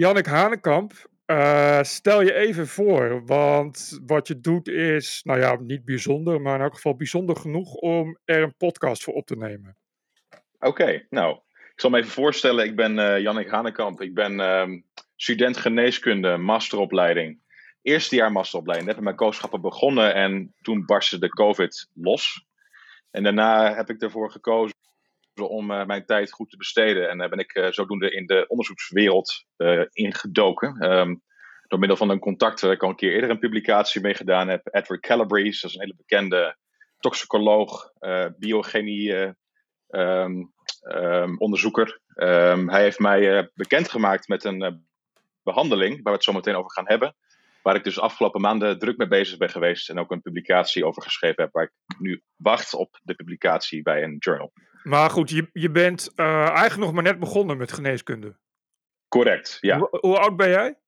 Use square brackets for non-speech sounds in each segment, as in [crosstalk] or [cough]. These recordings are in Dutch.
Jannik Hanekamp, uh, stel je even voor, want wat je doet is, nou ja, niet bijzonder, maar in elk geval bijzonder genoeg om er een podcast voor op te nemen. Oké, nou, ik zal me even voorstellen. Ik ben uh, Jannik Hanekamp. Ik ben uh, student geneeskunde, masteropleiding. Eerste jaar masteropleiding. Net met mijn kooschappen begonnen en toen barstte de COVID los. En daarna heb ik ervoor gekozen om uh, mijn tijd goed te besteden. En daar ben ik uh, zodoende in de onderzoekswereld ingedoken. Um, door middel van een contact waar ik al een keer eerder een publicatie mee gedaan heb. Edward Calabrese, dat is een hele bekende toxicoloog, biochemie um, um, onderzoeker. hij heeft mij bekendgemaakt met een behandeling, waar we het zo meteen over gaan hebben. Waar ik dus afgelopen maanden druk mee bezig ben geweest en ook een publicatie over geschreven heb, waar ik nu wacht op de publicatie bij een journal. Maar goed, je, je bent uh, eigenlijk nog maar net begonnen met geneeskunde. Correct, ja. Hoe, hoe oud ben jij?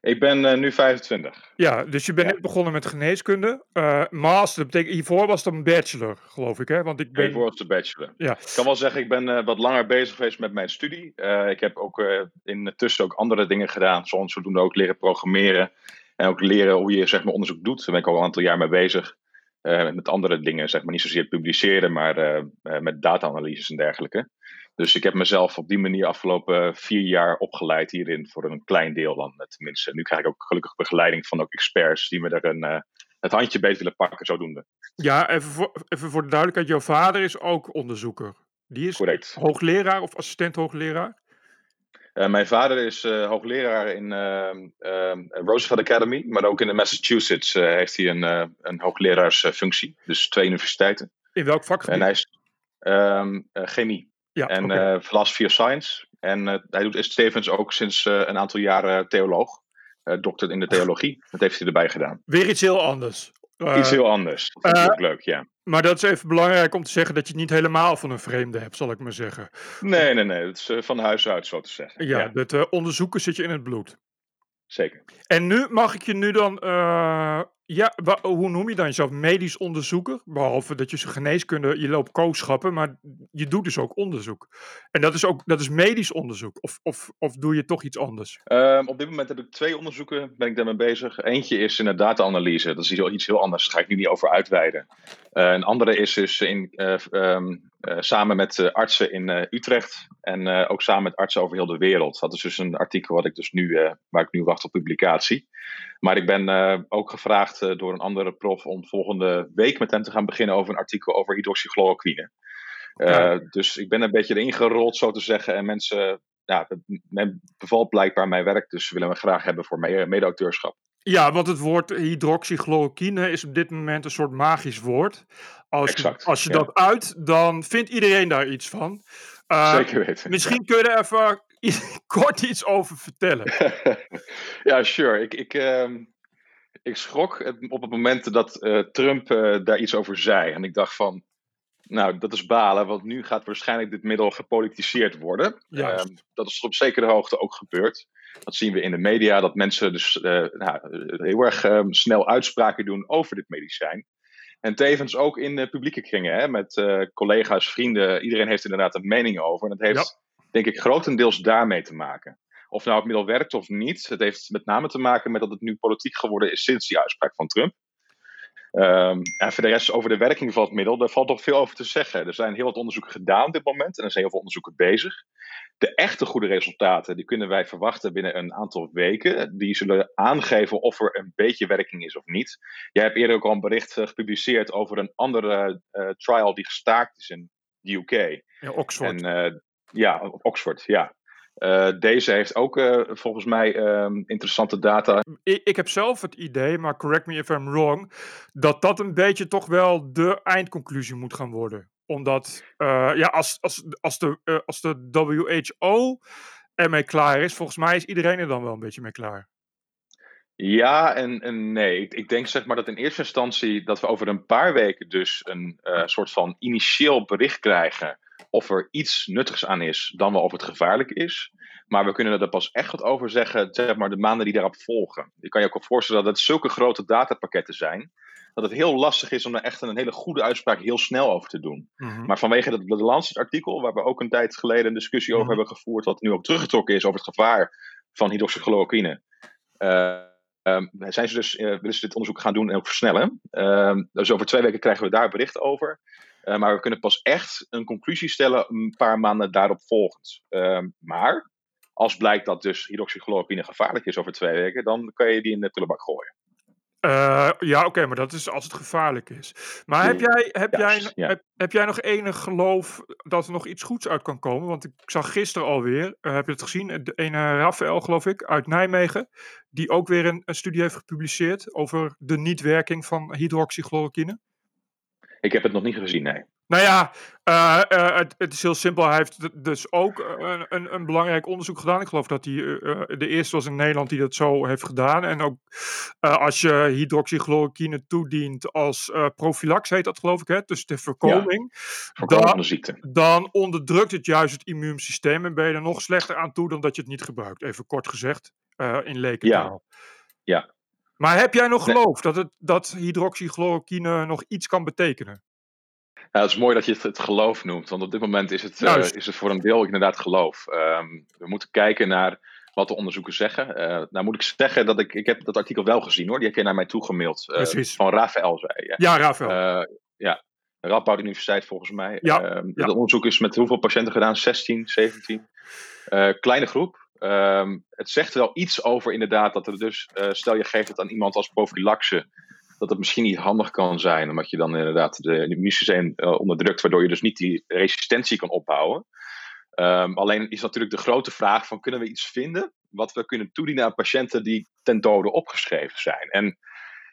Ik ben uh, nu 25. Ja, dus je bent ja. net begonnen met geneeskunde. Uh, master, dat betekent, hiervoor was het een bachelor, geloof ik, hè? Want ik ben... Hiervoor was de bachelor. Ja. Ik kan wel zeggen, ik ben uh, wat langer bezig geweest met mijn studie. ik heb ook intussen ook andere dingen gedaan, zoals zodoende ook leren programmeren. En ook leren hoe je zeg maar, onderzoek doet. Daar ben ik al een aantal jaar mee bezig. Met andere dingen, zeg maar niet zozeer publiceren, maar met data-analyses en dergelijke. Dus ik heb mezelf op die manier afgelopen vier jaar opgeleid hierin, voor een klein deel dan tenminste. Nu krijg ik ook gelukkig begeleiding van ook experts die me er een, het handje beet willen pakken, zodoende. Ja, even voor, even voor de duidelijkheid, jouw vader is ook onderzoeker. Die is Correct. hoogleraar of assistent hoogleraar? Uh, mijn vader is uh, hoogleraar in Roosevelt Academy, maar ook in de Massachusetts heeft hij een, een hoogleraarsfunctie. dus twee universiteiten. In welk vakgebied? En hij is um, chemie. Ja, en okay. uh, philosophy of science. En uh, hij doet, is Stevens ook sinds uh, een aantal jaren theoloog. dokter in de theologie. Dat heeft hij erbij gedaan. Weer iets heel anders. Iets heel anders. Dat ook leuk, ja. Maar dat is even belangrijk om te zeggen dat je het niet helemaal van een vreemde hebt, zal ik maar zeggen. Nee, nee, nee. Dat is van huis uit, zo te zeggen. Ja, ja. het onderzoeken zit je in het bloed. Zeker. En nu mag ik je nu dan, ja, hoe noem je dan jezelf? Medisch onderzoeker? Behalve dat je geneeskunde, je loopt kooschappen, maar je doet dus ook onderzoek. En dat is ook, dat is medisch onderzoek. Of, of, of doe je toch iets anders? Um, op dit moment heb ik twee onderzoeken, ben ik daarmee bezig. Eentje is in de data-analyse, dat is iets heel anders, daar ga ik nu niet over uitweiden. Uh, een andere is dus in, uh, um, uh, samen met artsen in Utrecht en ook samen met artsen over heel de wereld. Dat is dus een artikel wat ik dus nu, waar ik nu wacht op publicatie. Maar ik ben ook gevraagd door een andere prof om volgende week met hem te gaan beginnen over een artikel over hydroxychloroquine. Ja. Dus ik ben een beetje erin gerold, zo te zeggen. En mensen, ja, men bevalt blijkbaar mijn werk, dus willen me graag hebben voor mede-auteurschap. Ja, want het woord hydroxychloroquine is op dit moment een soort magisch woord. Als exact, je, als je ja. dat uit, dan vindt iedereen daar iets van. Uh, Zeker weten. Misschien kun je er even [laughs] kort iets over vertellen. [laughs] ja, sure. Ik, ik, uh, ik schrok op het moment dat uh, Trump uh, daar iets over zei. En ik dacht van, nou, dat is balen, want nu gaat waarschijnlijk dit middel gepolitiseerd worden. Um, dat is op zekere hoogte ook gebeurd. Dat zien we in de media, dat mensen dus uh, nou, heel erg um, snel uitspraken doen over dit medicijn. En tevens ook in de publieke kringen, hè, met collega's, vrienden. Iedereen heeft inderdaad een mening over. En dat heeft, ja. Denk ik, grotendeels daarmee te maken. Of nou het middel werkt of niet, het heeft met name te maken met dat het nu politiek geworden is sinds die uitspraak van Trump. Um, en voor de rest over de werking van het middel, daar valt toch veel over te zeggen. Er zijn heel wat onderzoeken gedaan op dit moment en er zijn heel veel onderzoeken bezig. De echte goede resultaten, die kunnen wij verwachten binnen een aantal weken. Die zullen aangeven of er een beetje werking is of niet. Jij hebt eerder ook al een bericht uh, gepubliceerd over een andere uh, trial die gestaakt is in de UK. Ja, Oxford. En, uh, ja, Oxford, ja. Uh, deze heeft ook uh, volgens mij um, interessante data. Ik, ik, heb zelf het idee, maar correct me if I'm wrong, dat dat een beetje toch wel de eindconclusie moet gaan worden. Omdat, uh, ja, als, als, als, de, als de WHO ermee klaar is, volgens mij is iedereen er dan wel een beetje mee klaar. Ja en, en nee. Ik, ik, denk zeg maar dat in eerste instantie dat we over een paar weken dus een soort van initieel bericht krijgen of er iets nuttigs aan is dan wel of het gevaarlijk is. Maar we kunnen er pas echt wat over zeggen, zeg maar, de maanden die daarop volgen. Je kan je ook wel voorstellen dat het zulke grote datapakketten zijn, dat het heel lastig is om er echt een hele goede uitspraak heel snel over te doen. Mhm. Maar vanwege dat Lancet-artikel, waar we ook een tijd geleden een discussie over Mhm. hebben gevoerd, wat nu ook teruggetrokken is over het gevaar van hydroxychloroquine. Ehm, zijn ze dus, willen ze dit onderzoek gaan doen en ook versnellen. Ehm, dus over twee weken krijgen we daar bericht over. Maar we kunnen pas echt een conclusie stellen een paar maanden daarop volgend. Ehm, maar als blijkt dat dus hydroxychloroquine gevaarlijk is over twee weken, dan kan je die in de prullenbak gooien. Uh, ja, oké, maar dat is als het gevaarlijk is. Maar heb jij, heb, jij, ja. heb, heb, jij nog enig geloof dat er nog iets goeds uit kan komen? Want ik zag gisteren alweer, uh, heb je het gezien, de ene Raphaël, geloof ik, uit Nijmegen, die ook weer een, een studie heeft gepubliceerd over de niet-werking van hydroxychloroquine. Ik heb het nog niet gezien, nee. Nou ja, uh, uh, het, het, is heel simpel. Hij heeft dus ook een, een, een, belangrijk onderzoek gedaan. Ik geloof dat hij uh, de eerste was in Nederland die dat zo heeft gedaan. En ook als je hydroxychloroquine toedient als profilax, heet dat geloof ik, hè? dus de voorkoming. Ja, dan. Dan onderdrukt het juist het immuunsysteem en ben je er nog slechter aan toe dan dat je het niet gebruikt. Even kort gezegd, in lekentaal. Ja. ja. Maar heb jij nog geloof dat, het, dat hydroxychloroquine nog iets kan betekenen? Nou, het is mooi dat je het, het geloof noemt, want op dit moment is het, uh, is het voor een deel inderdaad geloof. Um, we moeten kijken naar wat de onderzoeken zeggen. Uh, nou moet ik zeggen dat ik, ik heb dat artikel wel gezien hoor, die heb je naar mij toegemaild. Uh, Precies. Van Rafael zei je. Ja, Rafael. ja, Radboud Universiteit volgens mij. Ja, um, ja. Het onderzoek is met hoeveel patiënten gedaan? 16, 17. kleine groep. Um, het zegt wel iets over inderdaad dat er dus, stel je geeft het aan iemand als profilaxe dat het misschien niet handig kan zijn, omdat je dan inderdaad de immuunsysteem uh, onderdrukt, waardoor je dus niet die resistentie kan opbouwen. Um, alleen is natuurlijk de grote vraag van kunnen we iets vinden wat we kunnen toedienen aan patiënten die ten dode opgeschreven zijn. En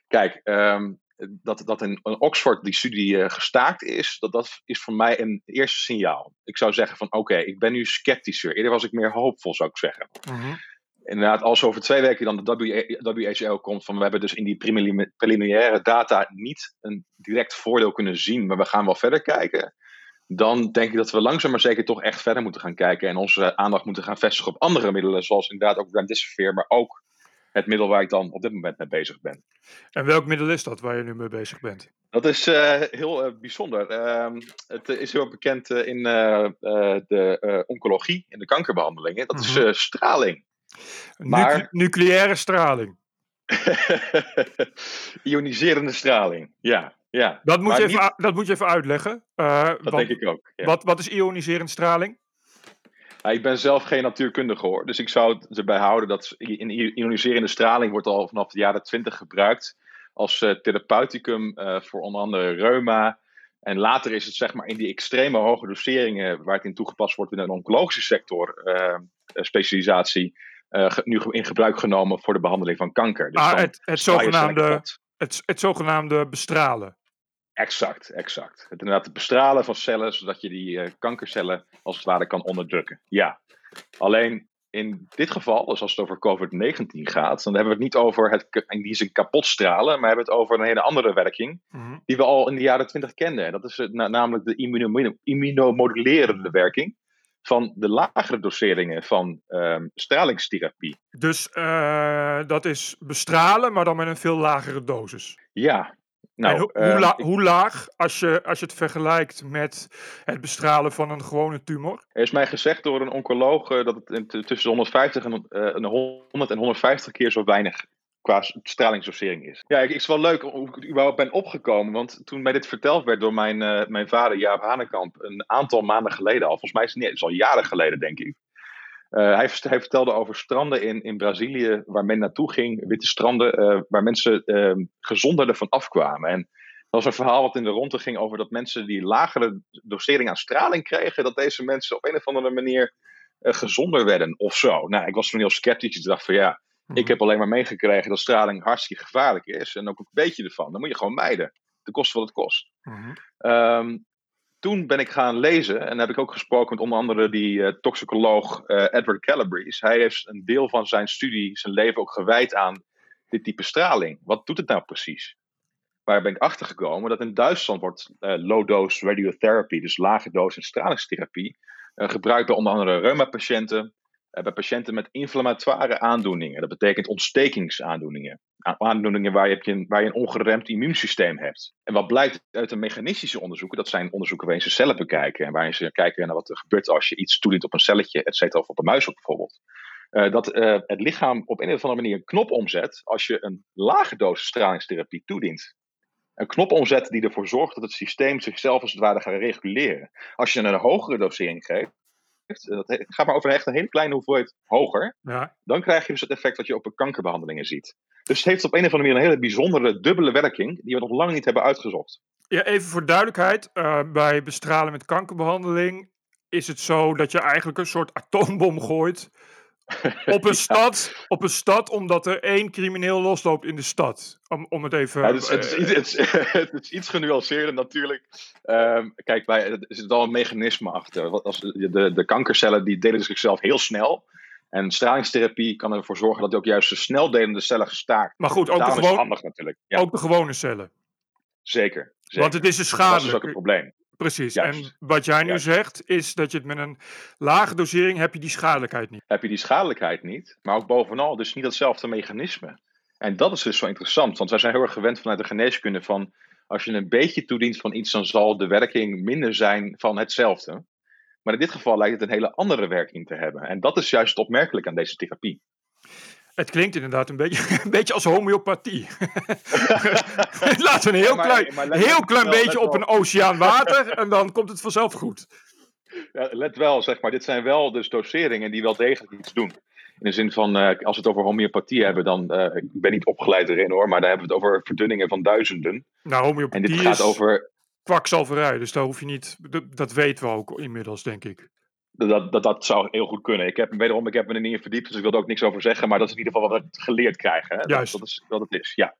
kijk, um, dat, dat in, Oxford die studie uh, gestaakt is, dat, dat is voor mij een eerste signaal. Ik zou zeggen van oké, okay, ik ben nu sceptischer. Eerder was ik meer hoopvol, zou ik zeggen. -hmm inderdaad, als over twee weken dan de WHO komt van we hebben dus in die preliminaire data niet een direct voordeel kunnen zien, maar we gaan wel verder kijken. Dan denk ik dat we langzaam maar zeker toch echt verder moeten gaan kijken en onze aandacht moeten gaan vestigen op andere middelen, zoals inderdaad ook remdesivir, maar ook het middel waar ik dan op dit moment mee bezig ben. En welk middel is dat waar je nu mee bezig bent? Dat is uh, heel uh, bijzonder. Uh, het is heel bekend in de oncologie, in de kankerbehandelingen. Dat Mhm. is straling. Maar... Nucleaire straling. [laughs] Ioniserende straling, ja. ja. Dat moet, Maar je even, niet- dat moet je even uitleggen. Eh, Dat want- denk ik ook. Ja. wat, wat is ioniserende straling? Ja, ik ben zelf geen natuurkundige hoor, dus ik zou het erbij houden dat in ioniserende straling wordt al vanaf de jaren 20 gebruikt als eh, therapeuticum eh, voor onder andere reuma. En later is het zeg maar in die extreme hoge doseringen waar het in toegepast wordt in een oncologische sector eh, specialisatie nu in gebruik genomen voor de behandeling van kanker. Dus Ah, het, het, zogenaamde, het, het zogenaamde bestralen. Exact, exact. Het inderdaad het bestralen van cellen, zodat je die eh, kankercellen als het ware kan onderdrukken. Ja. Alleen in dit geval, dus als het over COVID-19 gaat, dan hebben we het niet over het in die zin kapot stralen, maar hebben we het over een hele andere werking Mhm. die we al in de jaren 20 kenden. En dat is na- namelijk de immuno- immunomodulerende werking van de lagere doseringen van ehm, stralingstherapie. Dus eh, dat is bestralen, maar dan met een veel lagere dosis. Ja. Nou, en ho- ehm, hoe, la- hoe laag, als je, als je het vergelijkt met het bestralen van een gewone tumor? Er is mij gezegd door een oncoloog eh, dat het tussen de 150 en, eh, en de 100 en 150 keer zo weinig qua stralingsdosering is. Ja, ik, het is wel leuk hoe ik überhaupt ben opgekomen. Want toen mij dit verteld werd door mijn, eh, mijn vader Jaap Hanekamp een aantal maanden geleden al. Volgens mij is het, niet, het is al jaren geleden, denk ik. Eh, hij, hij vertelde over stranden in, in Brazilië waar men naartoe ging, witte stranden, eh, waar mensen eh, gezonder ervan afkwamen. En dat was een verhaal wat in de ronde ging over dat mensen die lagere dosering aan straling kregen, dat deze mensen op een of andere manier eh, gezonder werden of zo. Nou, ik was toen heel sceptisch. Ik dacht van ja, Mhm. ik heb alleen maar meegekregen dat straling hartstikke gevaarlijk is. En ook een beetje ervan. Dan moet je gewoon mijden. De kost wat het kost. Mhm. Ehm, toen ben ik gaan lezen en heb ik ook gesproken met onder andere die eh, toxicoloog eh, Edward Calabrese. Hij heeft een deel van zijn studie, zijn leven ook gewijd aan dit type straling. Wat doet het nou precies? Waar ben ik achter gekomen dat in Duitsland wordt eh, low-dose radiotherapy, dus lage dosis stralingstherapie, gebruikt bij onder andere reumapatiënten, bij patiënten met inflammatoire aandoeningen. Dat betekent ontstekingsaandoeningen. Aandoeningen waar je, een, een ongeremd immuunsysteem hebt. En wat blijkt uit de mechanistische onderzoeken, dat zijn onderzoeken waarin ze cellen bekijken en waarin ze kijken naar wat er gebeurt als je iets toedient op een celletje, et cetera, of op een muis bijvoorbeeld. dat het lichaam op een of andere manier een knop omzet als je een lage dosis stralingstherapie toedient. Een knop omzet die ervoor zorgt dat het systeem zichzelf als het ware gaat reguleren. Als je een hogere dosering geeft, dat gaat maar over echt een hele kleine hoeveelheid hoger, ja. dan krijg je dus het effect wat je op kankerbehandelingen ziet. Dus het heeft op een of andere manier een hele bijzondere dubbele werking die we nog lang niet hebben uitgezocht. Ja, even voor duidelijkheid. Uh, bij bestralen met kankerbehandeling is het zo dat je eigenlijk een soort atoombom gooit [laughs] op een, stad, op een stad, omdat er één crimineel losloopt in de stad. Om, om het even. Ja, het, is, het, is, het, is, [laughs] het, is, iets genuanceerder natuurlijk. Um, kijk, bij, er zit al een mechanisme achter. Als de, de kankercellen die delen zichzelf heel snel. En stralingstherapie kan ervoor zorgen dat ook juist de sneldelende cellen gestaakt Maar goed, ook, de, gewoon, natuurlijk. Ja. ook de gewone cellen. Zeker, zeker. Want het is een schade. Dat is ook het probleem. Precies. En wat jij nu zegt, is dat je het met een lage dosering heb je die schadelijkheid niet. Heb je die schadelijkheid niet, maar ook bovenal dus niet hetzelfde mechanisme. En dat is dus zo interessant, want wij zijn heel erg gewend vanuit de geneeskunde van als je een beetje toedient van iets, dan zal de werking minder zijn van hetzelfde. Maar in dit geval lijkt het een hele andere werking te hebben. En dat is juist opmerkelijk aan deze therapie. Het klinkt inderdaad een beetje, [laughs] een beetje als homeopathie. [laughs] Laten we een heel klein, heel klein beetje op een oceaan water en dan komt het vanzelf goed. Ja, let wel, zeg maar, dit zijn wel dus doseringen die wel degelijk iets doen. In de zin van, uh, als we het over homeopathie hebben, dan, uh, ik ben niet opgeleid erin hoor, maar daar hebben we het over verdunningen van duizenden. Nou, homeopathie en dit gaat over kwakzalverij, dus daar hoef je niet, dat weten we ook inmiddels, denk ik dat, dat, dat zou heel goed kunnen. Ik heb, wederom, ik heb me er niet in verdiept, dus ik wil er ook niks over zeggen. Maar dat is in ieder geval wat we geleerd krijgen. Hè? Juist. Dat, is wat het is, ja.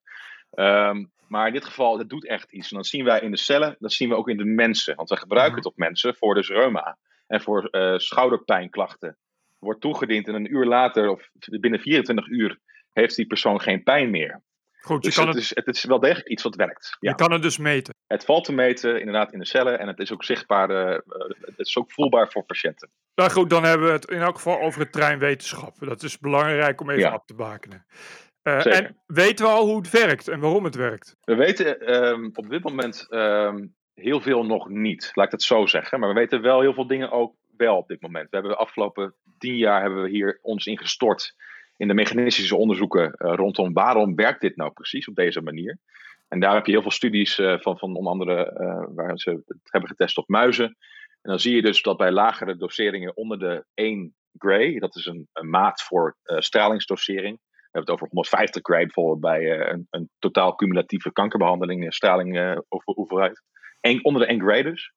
Ehm, maar in dit geval, het doet echt iets. En dat zien wij in de cellen, dat zien we ook in de mensen. Want we gebruiken het op mensen voor dus reuma en voor uh, schouderpijnklachten. Wordt toegediend en een uur later, of binnen 24 uur, heeft die persoon geen pijn meer. Goed, dus het, het, is, het is wel degelijk iets wat werkt. Je kan het dus meten. Het valt te meten, inderdaad, in de cellen. En het is ook zichtbaar, uh, het is ook voelbaar voor patiënten. Nou goed, dan hebben we het in elk geval over het treinwetenschap. Dat is belangrijk om even ja. af te bakenen. Uh, en weten we al hoe het werkt en waarom het werkt? We weten um, op dit moment um, heel veel nog niet, laat ik het zo zeggen. Maar we weten wel heel veel dingen ook wel op dit moment. We hebben de afgelopen tien jaar hebben we hier ons in gestort in de mechanistische onderzoeken uh, rondom waarom werkt dit nou precies op deze manier. En daar heb je heel veel studies uh, van, van onder andere uh, waar ze het hebben getest op muizen. En dan zie je dus dat bij lagere doseringen onder de 1 gray, dat is een, een maat voor stralingsdosering. We hebben het over 150 gray bijvoorbeeld bij een, een, totaal cumulatieve kankerbehandeling, straling over hoeveelheid. En onder de 1 gray dus.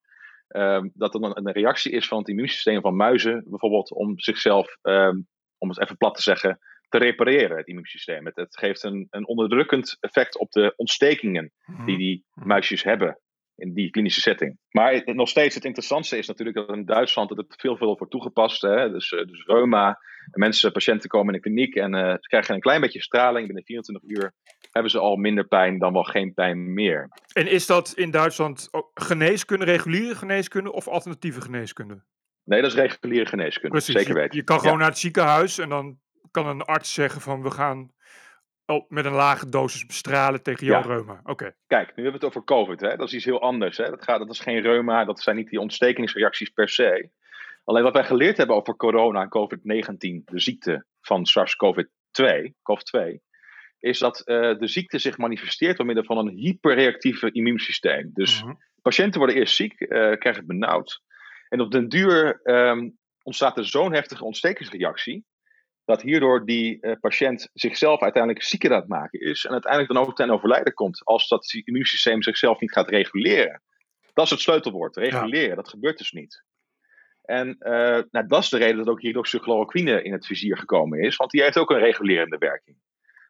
Um, dat er dan een reactie is van het immuunsysteem van muizen, bijvoorbeeld, om zichzelf, um, om het even plat te zeggen, te repareren, het immuunsysteem. Het, het geeft een, een onderdrukkend effect op de ontstekingen die mhm. die mhm. muisjes hebben in die klinische setting. Maar nog steeds het interessantste is natuurlijk dat in Duitsland dat het veel, veel wordt toegepast. Hè? Dus, uh, dus reuma, mensen, patiënten komen in de kliniek en uh, ze krijgen een klein beetje straling. Binnen 24 uur hebben ze al minder pijn dan wel geen pijn meer. En is dat in Duitsland geneeskunde, reguliere geneeskunde of alternatieve geneeskunde? Nee, dat is reguliere geneeskunde, Precies, zeker weten. Je, je kan gewoon naar het ziekenhuis en dan kan een arts zeggen van we gaan met een lage dosis bestralen tegen jouw reuma. Oké. Kijk, nu hebben we het over COVID. Hè? Dat is iets heel anders. Hè? Dat, gaat, dat is geen reuma, dat zijn niet die ontstekingsreacties per se. Alleen wat wij geleerd hebben over corona en COVID-19, de ziekte van SARS-CoV-2, CoV-2, is dat uh, de ziekte zich manifesteert door middel van een hyperreactieve immuunsysteem. Dus mhm. patiënten worden eerst ziek, uh, krijgen het benauwd. En op den duur um, ontstaat er zo'n heftige ontstekingsreactie dat hierdoor die uh, patiënt zichzelf uiteindelijk zieker aan het maken is en uiteindelijk dan ook ten overlijden komt als dat immuunsysteem zichzelf niet gaat reguleren. Dat is het sleutelwoord, reguleren. Dat gebeurt dus niet. En uh, nou, dat is de reden dat ook hydroxychloroquine in het vizier gekomen is, want die heeft ook een regulerende werking.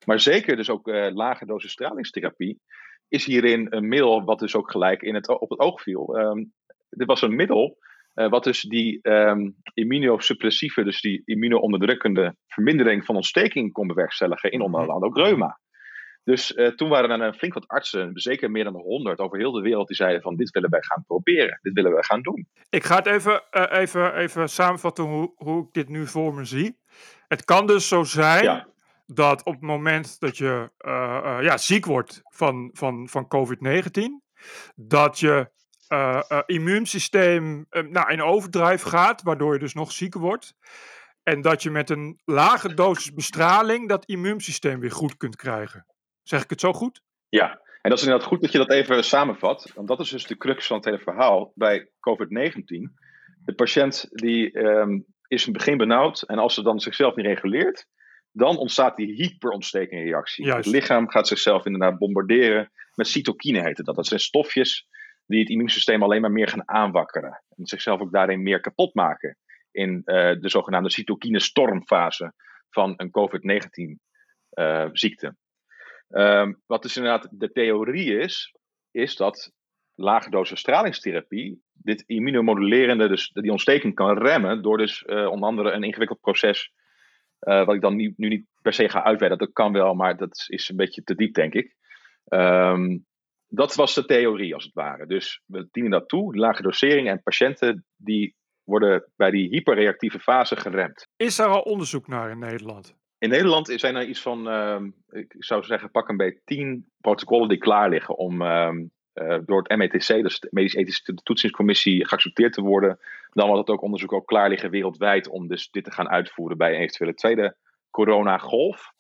Maar zeker dus ook uh, lage dosis stralingstherapie is hierin een middel wat dus ook gelijk in het, op het oog viel. Um, dit was een middel uh, wat dus die um, immunosuppressieve, dus die immunoonderdrukkende vermindering van ontsteking kon bewerkstelligen in onder andere ook reuma. Dus uh, toen waren er een flink wat artsen, zeker meer dan 100 over heel de wereld, die zeiden van dit willen wij gaan proberen, dit willen wij gaan doen. Ik ga het even, uh, even, even samenvatten hoe, hoe ik dit nu voor me zie. Het kan dus zo zijn ja. dat op het moment dat je ja, ziek wordt van, van, van COVID-19, dat je uh, uh, immuunsysteem uh, nou, in overdrijf gaat, waardoor je dus nog zieker wordt. En dat je met een lage dosis bestraling dat immuunsysteem weer goed kunt krijgen. Zeg ik het zo goed? Ja, en dat is inderdaad goed dat je dat even samenvat. Want dat is dus de crux van het hele verhaal bij COVID-19. De patiënt die um, is in het begin benauwd. En als ze dan zichzelf niet reguleert, dan ontstaat die hyperontstekingreactie. Het lichaam gaat zichzelf inderdaad bombarderen met cytokine heet het dat. Dat zijn stofjes die het immuunsysteem alleen maar meer gaan aanwakkeren. En zichzelf ook daarin meer kapot maken. In uh, de zogenaamde cytokine-stormfase van een COVID-19 uh, ziekte. Um, wat dus inderdaad de theorie is, is dat lage dosis stralingstherapie dit immunomodulerende, dus die ontsteking kan remmen door dus uh, onder andere een ingewikkeld proces, wat ik dan nu, niet per se ga uitweiden. Dat kan wel, maar dat is een beetje te diep, denk ik. Um, dat was de theorie, als het ware. Dus we dienen dat toe, lage dosering en patiënten die worden bij die hyperreactieve fase geremd. Is er al onderzoek naar in Nederland? In Nederland zijn er iets van, uh, ik zou zeggen, pak een beetje tien protocollen die klaar liggen om uh, uh, door het METC, dus de Medisch Ethische Toetsingscommissie, geaccepteerd te worden. Dan wordt het ook onderzoek ook klaar liggen wereldwijd om dus dit te gaan uitvoeren bij een eventuele tweede coronagolf.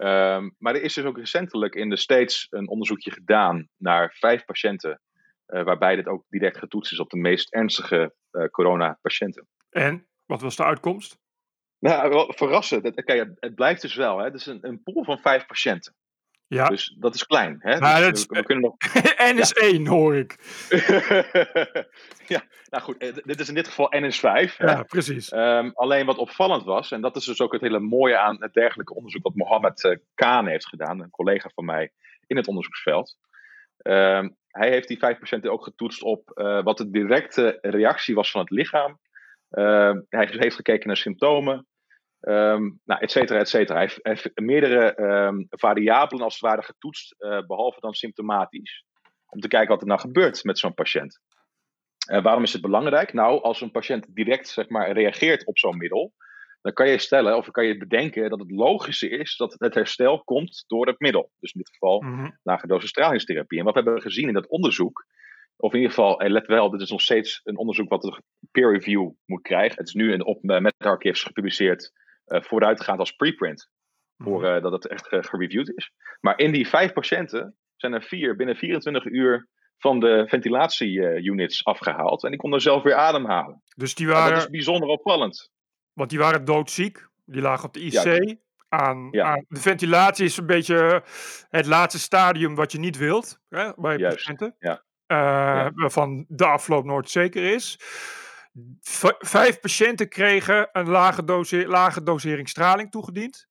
Um, maar er is dus ook recentelijk in de States een onderzoekje gedaan naar vijf patiënten, uh, waarbij dit ook direct getoetst is op de meest ernstige uh, coronapatiënten. En wat was de uitkomst? Nou, verrassend. Het, kijk, het blijft dus wel. Hè. Het is een, een pool van vijf patiënten. Ja. Dus dat is klein. Hè? Maar dus dat is, we, kunnen nog... [laughs] N is ja. 1, hoor ik. [laughs] ja, nou goed, dit is in dit geval N is 5. Ja, hè? precies. Um, alleen wat opvallend was, en dat is dus ook het hele mooie aan het dergelijke onderzoek wat Mohammed uh, Kaan heeft gedaan, een collega van mij in het onderzoeksveld. Um, hij heeft die 5% ook getoetst op uh, wat de directe reactie was van het lichaam. Uh, hij heeft gekeken naar symptomen. Um, nou, et cetera, et cetera. Hij heeft, meerdere um, variabelen als het ware getoetst, uh, behalve dan symptomatisch. Om te kijken wat er nou gebeurt met zo'n patiënt. Uh, waarom is het belangrijk? Nou, als een patiënt direct zeg maar, reageert op zo'n middel, dan kan je stellen of kan je bedenken dat het logische is dat het herstel komt door het middel. Dus in dit geval mm -hmm. lage stralingstherapie. En wat we hebben gezien in dat onderzoek, of in ieder geval, let wel, dit is nog steeds een onderzoek wat een peer review moet krijgen. Het is nu in, op uh, meta-archives gepubliceerd uh, vooruitgaand als preprint. Voor uh, dat het echt uh, gereviewd is. Maar in die vijf patiënten zijn er vier binnen 24 uur van de ventilatie-units afgehaald. En die konden zelf weer ademhalen. Dus die waren. En dat is bijzonder opvallend. Want die waren doodziek. Die lagen op de IC. Ja. Aan, ja. aan, de ventilatie is een beetje het laatste stadium wat je niet wilt hè, bij Juist. patiënten. Ja. ja. Waarvan de afloop nooit zeker is. Vijf patiënten kregen een lage, dose lage dosering straling toegediend.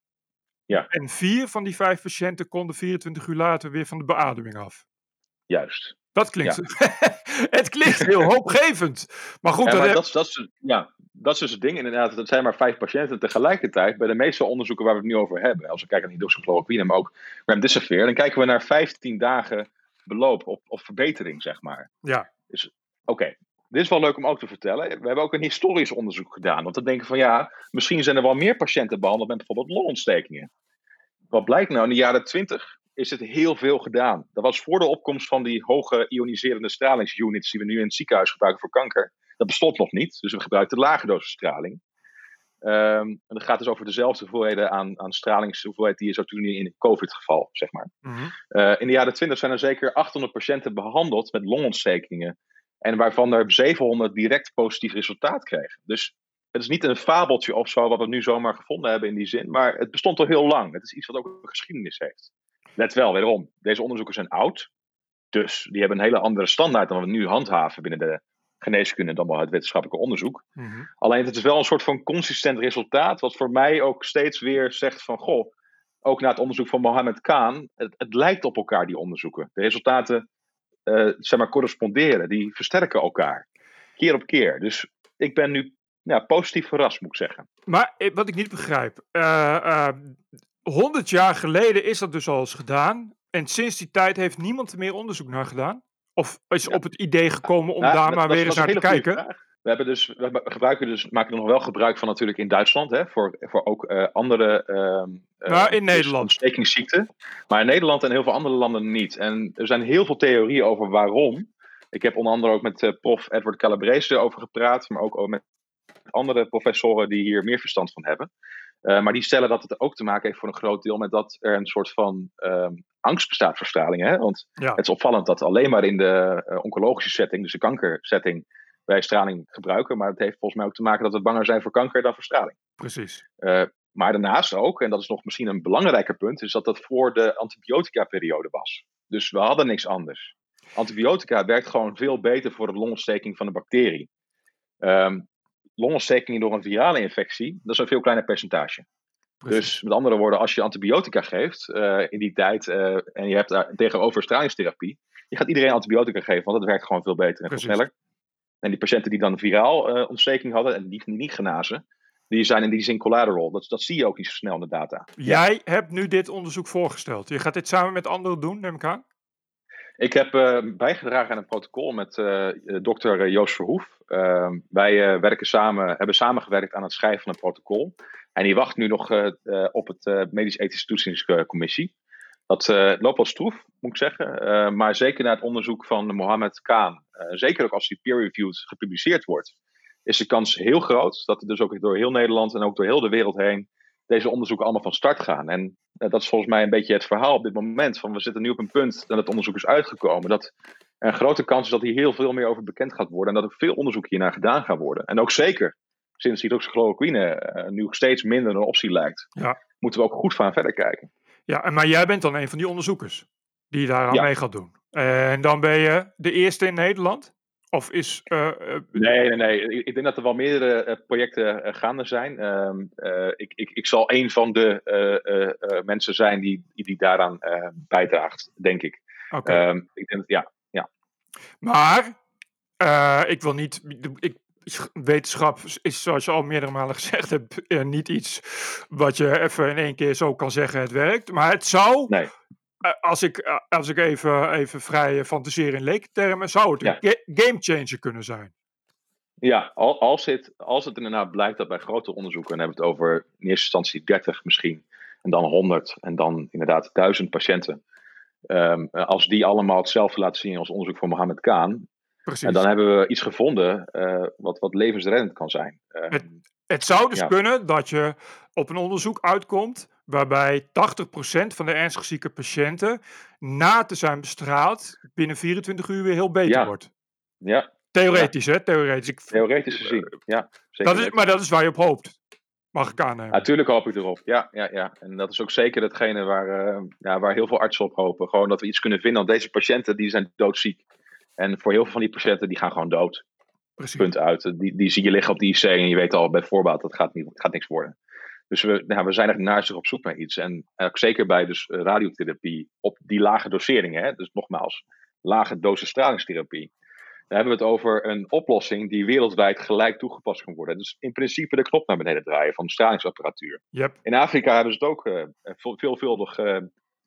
Ja. En vier van die vijf patiënten konden 24 uur later weer van de beademing af. Juist. Dat klinkt. Ja. [laughs] het klinkt heel [laughs] hoopgevend. Maar goed, ja, dat, heb... is, dat, is, ja, dat is dus het ding inderdaad. Dat zijn maar vijf patiënten tegelijkertijd. Bij de meeste onderzoeken waar we het nu over hebben. Als we kijken naar hydroxychloroquine, maar ook remdesivir. Dan kijken we naar 15 dagen beloop of, of verbetering, zeg maar. Ja. Dus oké, okay. Dit is wel leuk om ook te vertellen. We hebben ook een historisch onderzoek gedaan. Want we denken van ja, misschien zijn er wel meer patiënten behandeld met bijvoorbeeld longontstekingen. Wat blijkt nou? In de jaren 20 is het heel veel gedaan. Dat was voor de opkomst van die hoge ioniserende stralingsunits die we nu in het ziekenhuis gebruiken voor kanker. Dat bestond nog niet, dus we gebruikten lage dosis straling. Um, en dat gaat dus over dezelfde hoeveelheden aan, aan stralingshoeveelheid die je zo toen in het COVID-geval, zeg maar. Mm -hmm. uh, in de jaren 20 zijn er zeker 800 patiënten behandeld met longontstekingen. En waarvan er 700 direct positief resultaat kregen. Dus het is niet een fabeltje of zo wat we nu zomaar gevonden hebben in die zin. Maar het bestond al heel lang. Het is iets wat ook een geschiedenis heeft. Let wel, wederom. Deze onderzoeken zijn oud. Dus die hebben een hele andere standaard dan we nu handhaven binnen de geneeskunde dan wel het wetenschappelijke onderzoek. Mm -hmm. Alleen het is wel een soort van consistent resultaat. Wat voor mij ook steeds weer zegt van goh. Ook na het onderzoek van Mohammed Khan. Het, het lijkt op elkaar die onderzoeken. De resultaten uh, zeg maar, corresponderen. Die versterken elkaar. Keer op keer. Dus ik ben nu ja, positief verrast, moet ik zeggen. Maar wat ik niet begrijp. Uh, 100 jaar geleden is dat dus al eens gedaan. En sinds die tijd heeft niemand er meer onderzoek naar gedaan? Of is ja. op het idee gekomen om ja, daar maar dat weer eens naar te kijken? Vraag. We, hebben dus, we gebruiken dus, maken er nog wel gebruik van natuurlijk in Duitsland, hè, voor, voor ook uh, andere uh, nou, in Nederland. ontstekingsziekten. Maar in Nederland en heel veel andere landen niet. En er zijn heel veel theorieën over waarom. Ik heb onder andere ook met uh, prof Edward Calabrese over gepraat, maar ook met andere professoren die hier meer verstand van hebben. Maar die stellen dat het ook te maken heeft voor een groot deel met dat er een soort van um, angst bestaat voor straling. Hè? Want ja. het is opvallend dat alleen maar in de oncologische setting, dus de kankersetting, wij straling gebruiken. Maar het heeft volgens mij ook te maken dat we banger zijn voor kanker dan voor straling. Precies. Uh, maar daarnaast ook, en dat is nog misschien een belangrijker punt, is dat dat voor de antibiotica-periode was. Dus we hadden niks anders. Antibiotica werkt gewoon veel beter voor de longontsteking van de bacterie. Um, longontsteking door een virale infectie, dat is een veel kleiner percentage. Precies. Dus met andere woorden, als je antibiotica geeft uh, in die tijd uh, en je hebt daar tegenover stralingstherapie, je gaat iedereen antibiotica geven, want dat werkt gewoon veel beter en veel sneller. En die patiënten die dan viraal uh, ontsteking hadden en die niet genazen, die zijn in die zin collateral. Dat, dat zie je ook niet zo snel in de data. Jij ja. hebt nu dit onderzoek voorgesteld. Je gaat dit samen met anderen doen, neem ik aan? Ik heb uh, bijgedragen aan een protocol met uh, dokter Joost Verhoef. Uh, wij werken samen, hebben samengewerkt aan het schrijven van een protocol. En die wacht nu nog op het Medisch-Ethische Toetsingscommissie. Dat loopt wel stroef, moet ik zeggen. maar zeker na het onderzoek van Mohammed Kaan, zeker ook als die peer-reviewed gepubliceerd wordt, is de kans heel groot dat er dus ook door heel Nederland en ook door heel de wereld heen deze onderzoeken allemaal van start gaan. En dat is volgens mij een beetje het verhaal op dit moment. Van we zitten nu op een punt dat het onderzoek is uitgekomen. Dat er een grote kans is dat hier heel veel meer over bekend gaat worden. En dat er veel onderzoek hiernaar gedaan gaat worden. En ook zeker sinds hydroxychloroquine uh, nu steeds minder een optie lijkt. Ja. Moeten we ook goed van verder kijken. Ja, en maar jij bent dan een van die onderzoekers die daar aan ja. mee gaat doen. En dan ben je de eerste in Nederland? Of is. Uh, uh, nee, nee, nee. Ik, denk dat er wel meerdere uh, projecten gaande zijn. Ehm, ik, ik, ik zal een van de mensen zijn die, die daaraan bijdraagt, denk ik. Okay. Um, ik denk dat, ja, ja. Maar, ik wil niet. Ik, wetenschap is, zoals je al meerdere malen [laughs] gezegd hebt, niet iets wat je even in één keer zo kan zeggen: het werkt. Maar het zou. Nee als ik, als ik even, even vrij fantaseer in leektermen, zou het een ja. gamechanger kunnen zijn. Ja, als het, als het inderdaad blijkt dat bij grote onderzoeken, en dan hebben we het over in eerste instantie 30 misschien, en dan 100, en dan inderdaad 1000 patiënten. Um, als die allemaal hetzelfde laten zien als onderzoek van Mohammed Kaan, Precies. en dan hebben we iets gevonden uh, wat, wat levensreddend kan zijn. Uh, het, het, zou dus ja. kunnen dat je op een onderzoek uitkomt waarbij 80% van de ernstig zieke patiënten na te zijn bestraald binnen 24 uur weer heel beter ja. wordt. Ja. Theoretisch, ja. hè? Theoretisch. Ik, Theoretisch gezien, ja. Zeker dat is, maar dat is waar je op hoopt. Mag ik aannemen. Natuurlijk hoop ik erop, ja, ja, ja. En dat is ook zeker hetgene waar, ja, waar heel veel artsen op hopen. Gewoon dat we iets kunnen vinden, want deze patiënten die zijn doodziek. En voor heel veel van die patiënten, die gaan gewoon dood. Precies. Punt uit. Die, die zie je liggen op de IC en je weet al bij voorbaat, dat gaat, niet, gaat niks worden. Dus we, nou, we zijn echt naastig op zoek naar iets. En ook zeker bij dus radiotherapie op die lage doseringen. Hè? Dus nogmaals, lage dosis stralingstherapie. Dan hebben we het over een oplossing die wereldwijd gelijk toegepast kan worden. Dus in principe de knop naar beneden draaien van de stralingsapparatuur. Yep. In Afrika hebben ze het ook uh, veelvuldig uh,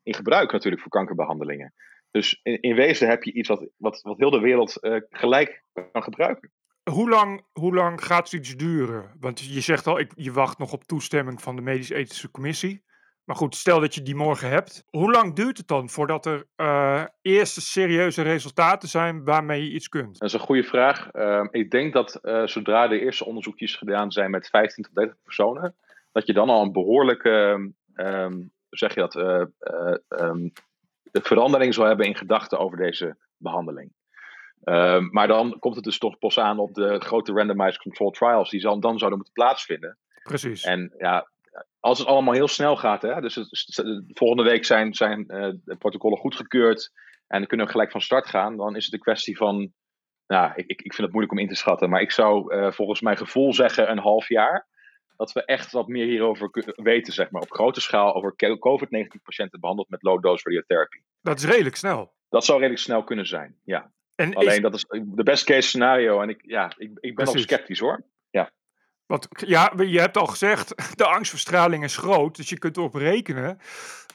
in gebruik natuurlijk voor kankerbehandelingen. Dus in, in, wezen heb je iets wat, wat, wat heel de wereld uh, gelijk kan gebruiken. Hoe lang, hoe lang gaat zoiets duren? Want je zegt al, ik, je wacht nog op toestemming van de Medisch-Ethische Commissie. Maar goed, stel dat je die morgen hebt. Hoe lang duurt het dan voordat er uh, eerste serieuze resultaten zijn waarmee je iets kunt? Dat is een goede vraag. Uh, ik denk dat uh, zodra de eerste onderzoekjes gedaan zijn met 15 tot 30 personen, dat je dan al een behoorlijke, um, zeg je dat, um, verandering zal hebben in gedachten over deze behandeling. Uh, maar dan komt het dus toch pas aan op de grote randomized control trials die dan, dan zouden moeten plaatsvinden. Precies. En ja, als het allemaal heel snel gaat, hè, dus het, volgende week zijn, zijn uh, de protocollen goedgekeurd en dan kunnen we gelijk van start gaan, dan is het een kwestie van, nou, ik, ik vind het moeilijk om in te schatten, maar ik zou uh, volgens mijn gevoel zeggen een half jaar. Dat we echt wat meer hierover weten, zeg maar, op grote schaal over COVID-19 patiënten behandeld met low-dose radiotherapie. Dat is redelijk snel. Dat zou redelijk snel kunnen zijn, ja. En Alleen is... dat is de best case scenario. En ik, ja, ik, ik ben nog sceptisch hoor. Ja. Want ja, je hebt al gezegd, [laughs] de angstverstraling is groot. Dus je kunt erop rekenen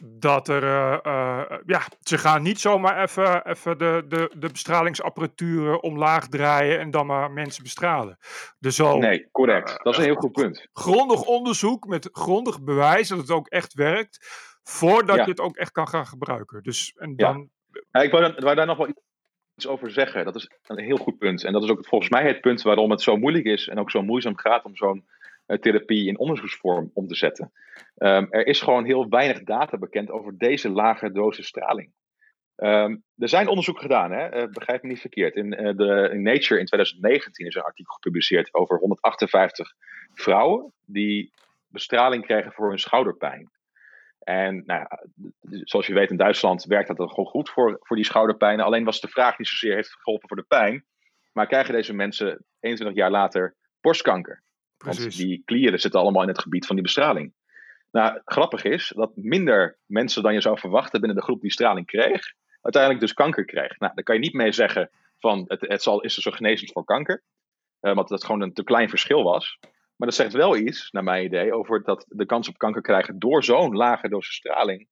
dat er. Uh, uh, ja, ze gaan niet zomaar even, even de, de, de bestralingsapparatuur omlaag draaien en dan maar mensen bestralen. Dus al, nee, correct. Uh, dat is een heel goed punt. Grondig onderzoek met grondig bewijs dat het ook echt werkt. Voordat Ja. je het ook echt kan gaan gebruiken. Dus en dan. Ja, ik wou, dan- wou daar nog wel iets over zeggen. Dat is een heel goed punt. En dat is ook volgens mij het punt waarom het zo moeilijk is en ook zo moeizaam gaat om zo'n uh, therapie in onderzoeksvorm om te zetten. Um, er is gewoon heel weinig data bekend over deze lage dosis straling. Um, er zijn onderzoeken gedaan, hè? Uh, begrijp me niet verkeerd. In, uh, de, in Nature in 2019 is een artikel gepubliceerd over 158 vrouwen die bestraling kregen voor hun schouderpijn. En nou, zoals je weet, in Duitsland werkt dat dan gewoon goed voor, voor die schouderpijnen. Alleen was de vraag niet zozeer heeft geholpen voor de pijn. Maar krijgen deze mensen 21 jaar later borstkanker? Precies. Want die klieren zitten allemaal in het gebied van die bestraling. Nou, grappig is dat minder mensen dan je zou verwachten binnen de groep die straling kreeg, uiteindelijk dus kanker kreeg. Nou, daar kan je niet mee zeggen van het, het zal, is er zo genezend voor kanker. Uh, want dat gewoon een te klein verschil was. Maar dat zegt wel iets, naar mijn idee, over dat de kans op kanker krijgen door zo'n lage dosis straling,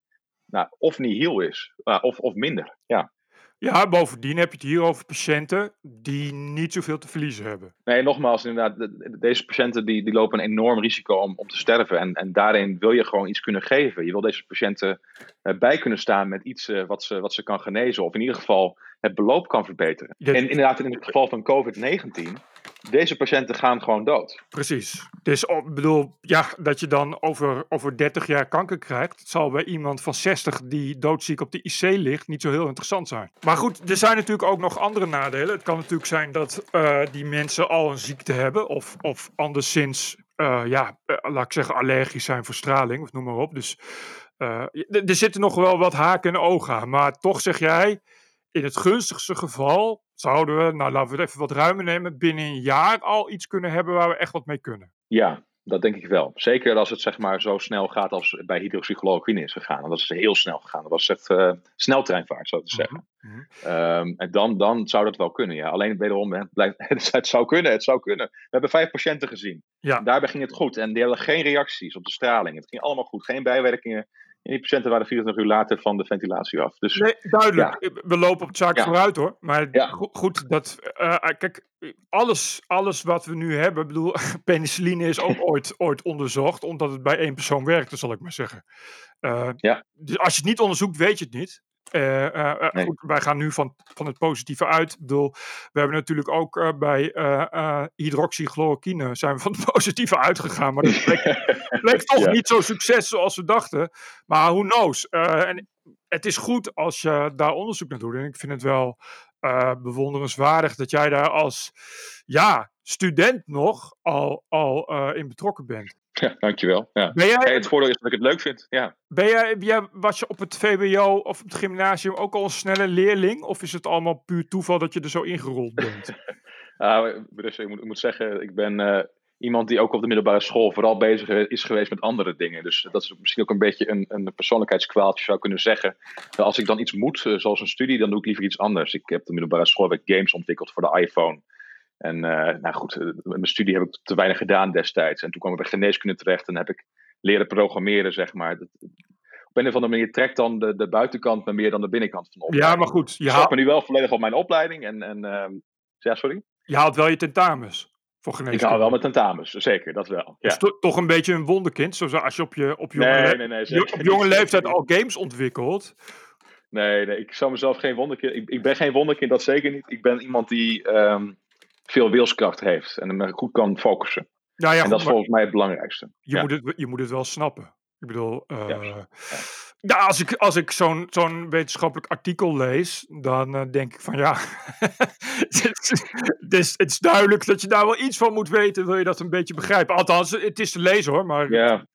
nou, of nihil is, uh, of, of minder. Ja. Ja, bovendien heb je het hier over patiënten die niet zoveel te verliezen hebben. Nee, nogmaals, inderdaad, deze patiënten die, die lopen een enorm risico om, om te sterven. En, en daarin wil je gewoon iets kunnen geven. Je wil deze patiënten uh, bij kunnen staan met iets uh, wat, ze, wat ze kan genezen. Of in ieder geval het beloop kan verbeteren. En inderdaad, in het geval van COVID-19 deze patiënten gaan gewoon dood. Precies. Dus ik bedoel, ja, dat je dan over, over 30 jaar kanker krijgt, zal bij iemand van 60 die doodziek op de IC ligt niet zo heel interessant zijn. Maar goed, er zijn natuurlijk ook nog andere nadelen. Het kan natuurlijk zijn dat uh, die mensen al een ziekte hebben of, of anderszins, uh, ja, uh, laat ik zeggen, allergisch zijn voor straling of noem maar op. Dus er zitten nog wel wat haken en ogen aan. Maar toch zeg jij, in het gunstigste geval zouden we, nou laten we het even wat ruimer nemen, binnen een jaar al iets kunnen hebben waar we echt wat mee kunnen. Ja, dat denk ik wel. Zeker als het zeg maar zo snel gaat als bij hydroxychloroquine is gegaan. Dat is heel snel gegaan. Dat was echt uh, sneltreinvaart, zo te zeggen. Mm -hmm. um, en dan, dan zou dat wel kunnen, ja. Alleen wederom, hè, blijft, [laughs] het zou kunnen, het zou kunnen. We hebben vijf patiënten gezien. Ja. Daarbij ging het goed. En die hadden geen reacties op de straling. Het ging allemaal goed. Geen bijwerkingen. En die patiënten waren 24 uur later van de ventilatie af. Dus, nee, duidelijk. Ja. We lopen op het zaak ja. vooruit hoor. Maar ja. goed, dat, uh, kijk, alles, alles wat we nu hebben, bedoel, [laughs] penicilline is ook [laughs] ooit, ooit onderzocht, omdat het bij één persoon werkte, zal ik maar zeggen. Uh, ja. Dus als je het niet onderzoekt, weet je het niet. Uh, uh, nee. goed, wij gaan nu van, van het positieve uit. Ik bedoel, we hebben natuurlijk ook uh, bij hydroxychloroquine zijn we van het [laughs] positieve uitgegaan. Maar dat bleek, [laughs] bleek toch ja. niet zo succes zoals we dachten. Maar who knows? en het is goed als je daar onderzoek naar doet. En ik vind het wel bewonderenswaardig dat jij daar als ja, student nog al, al in betrokken bent. Ja, dankjewel. Ja. Ben jij, hey, het voordeel is dat ik het leuk vind. Ja. Ben jij, jij, was je op het VWO of op het gymnasium ook al een snelle leerling? Of is het allemaal puur toeval dat je er zo ingerold bent? [laughs] dus ik moet, ik moet zeggen, ik ben uh, iemand die ook op de middelbare school vooral bezig is geweest met andere dingen. Dus dat is misschien ook een beetje een, een persoonlijkheidskwaaltje zou kunnen zeggen. Als ik dan iets moet, zoals een studie, dan doe ik liever iets anders. Ik heb op de middelbare school heb ik games ontwikkeld voor de iPhone. En uh, nou goed, met mijn studie heb ik te weinig gedaan destijds. En toen kwam ik bij geneeskunde terecht en heb ik leren programmeren, zeg maar. Dat, op een of andere manier trekt dan de, de buitenkant me meer dan de binnenkant van de opleiding. Ja, maar goed. Je haalt me nu wel volledig op mijn opleiding. En, en uh, ja, sorry? Je haalt wel je tentamens. Voor geneeskunde. Ik haal wel mijn tentamens, zeker, dat wel. Ja. Is to, toch een beetje een wonderkind, zoals als je op je op jonge, nee, nee, nee, op jonge leeftijd al games ontwikkelt. Nee, nee, ik zou mezelf geen wonderkind. Ik, ik ben geen wonderkind, dat zeker niet. Ik ben iemand die um, veel wilskracht heeft en hem goed kan focussen. Nou ja, en dat is volgens mij het belangrijkste. Je, ja. moet het, je moet het wel snappen. Ik bedoel, uh, ja, ja. ja, als ik, als ik zo'n zo'n wetenschappelijk artikel lees, dan uh, denk ik van ja, [laughs] het, is, het is duidelijk dat je daar wel iets van moet weten, wil je dat een beetje begrijpen. Althans, het is te lezen hoor, maar ja.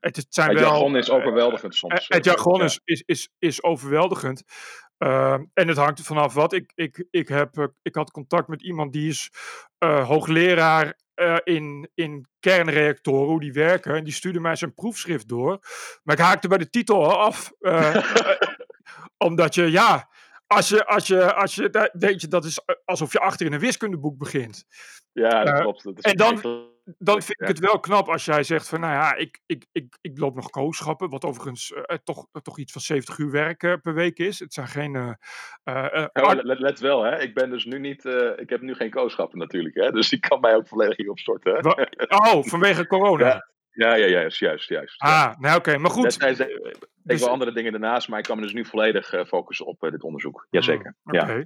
het, het, zijn het wel, jargon is overweldigend soms. Het, het jargon is, is, is, is overweldigend. Uh, en het hangt er vanaf wat. Ik, ik, ik, heb, uh, ik had contact met iemand die is uh, hoogleraar in, in kernreactoren, hoe die werken. En die stuurde mij zijn proefschrift door. Maar ik haakte bij de titel af. [laughs] omdat je, ja, als je, als je, als je, weet je, dat is alsof je achter in een wiskundeboek begint. Ja, dat klopt. Dat is en dan, dan vind ik het wel knap als jij zegt van, nou ja, ik, ik, ik, ik loop nog kooschappen, wat overigens uh, toch, toch iets van 70 uur werk uh, per week is. Het zijn geen... Uh, oh, let, let, wel, hè. Ik ben dus nu niet, ik heb nu geen kooschappen natuurlijk, hè. Dus die kan mij ook volledig hierop storten, hè? Oh, vanwege corona? [laughs] Ja. Ja, ja, juist, juist, juist. Ah, nou oké, maar goed. Eh, Ik dus- wil andere dingen daarnaast, maar ik kan me dus nu volledig eh, focussen op eh, dit onderzoek. Jazeker. Mm. Ja.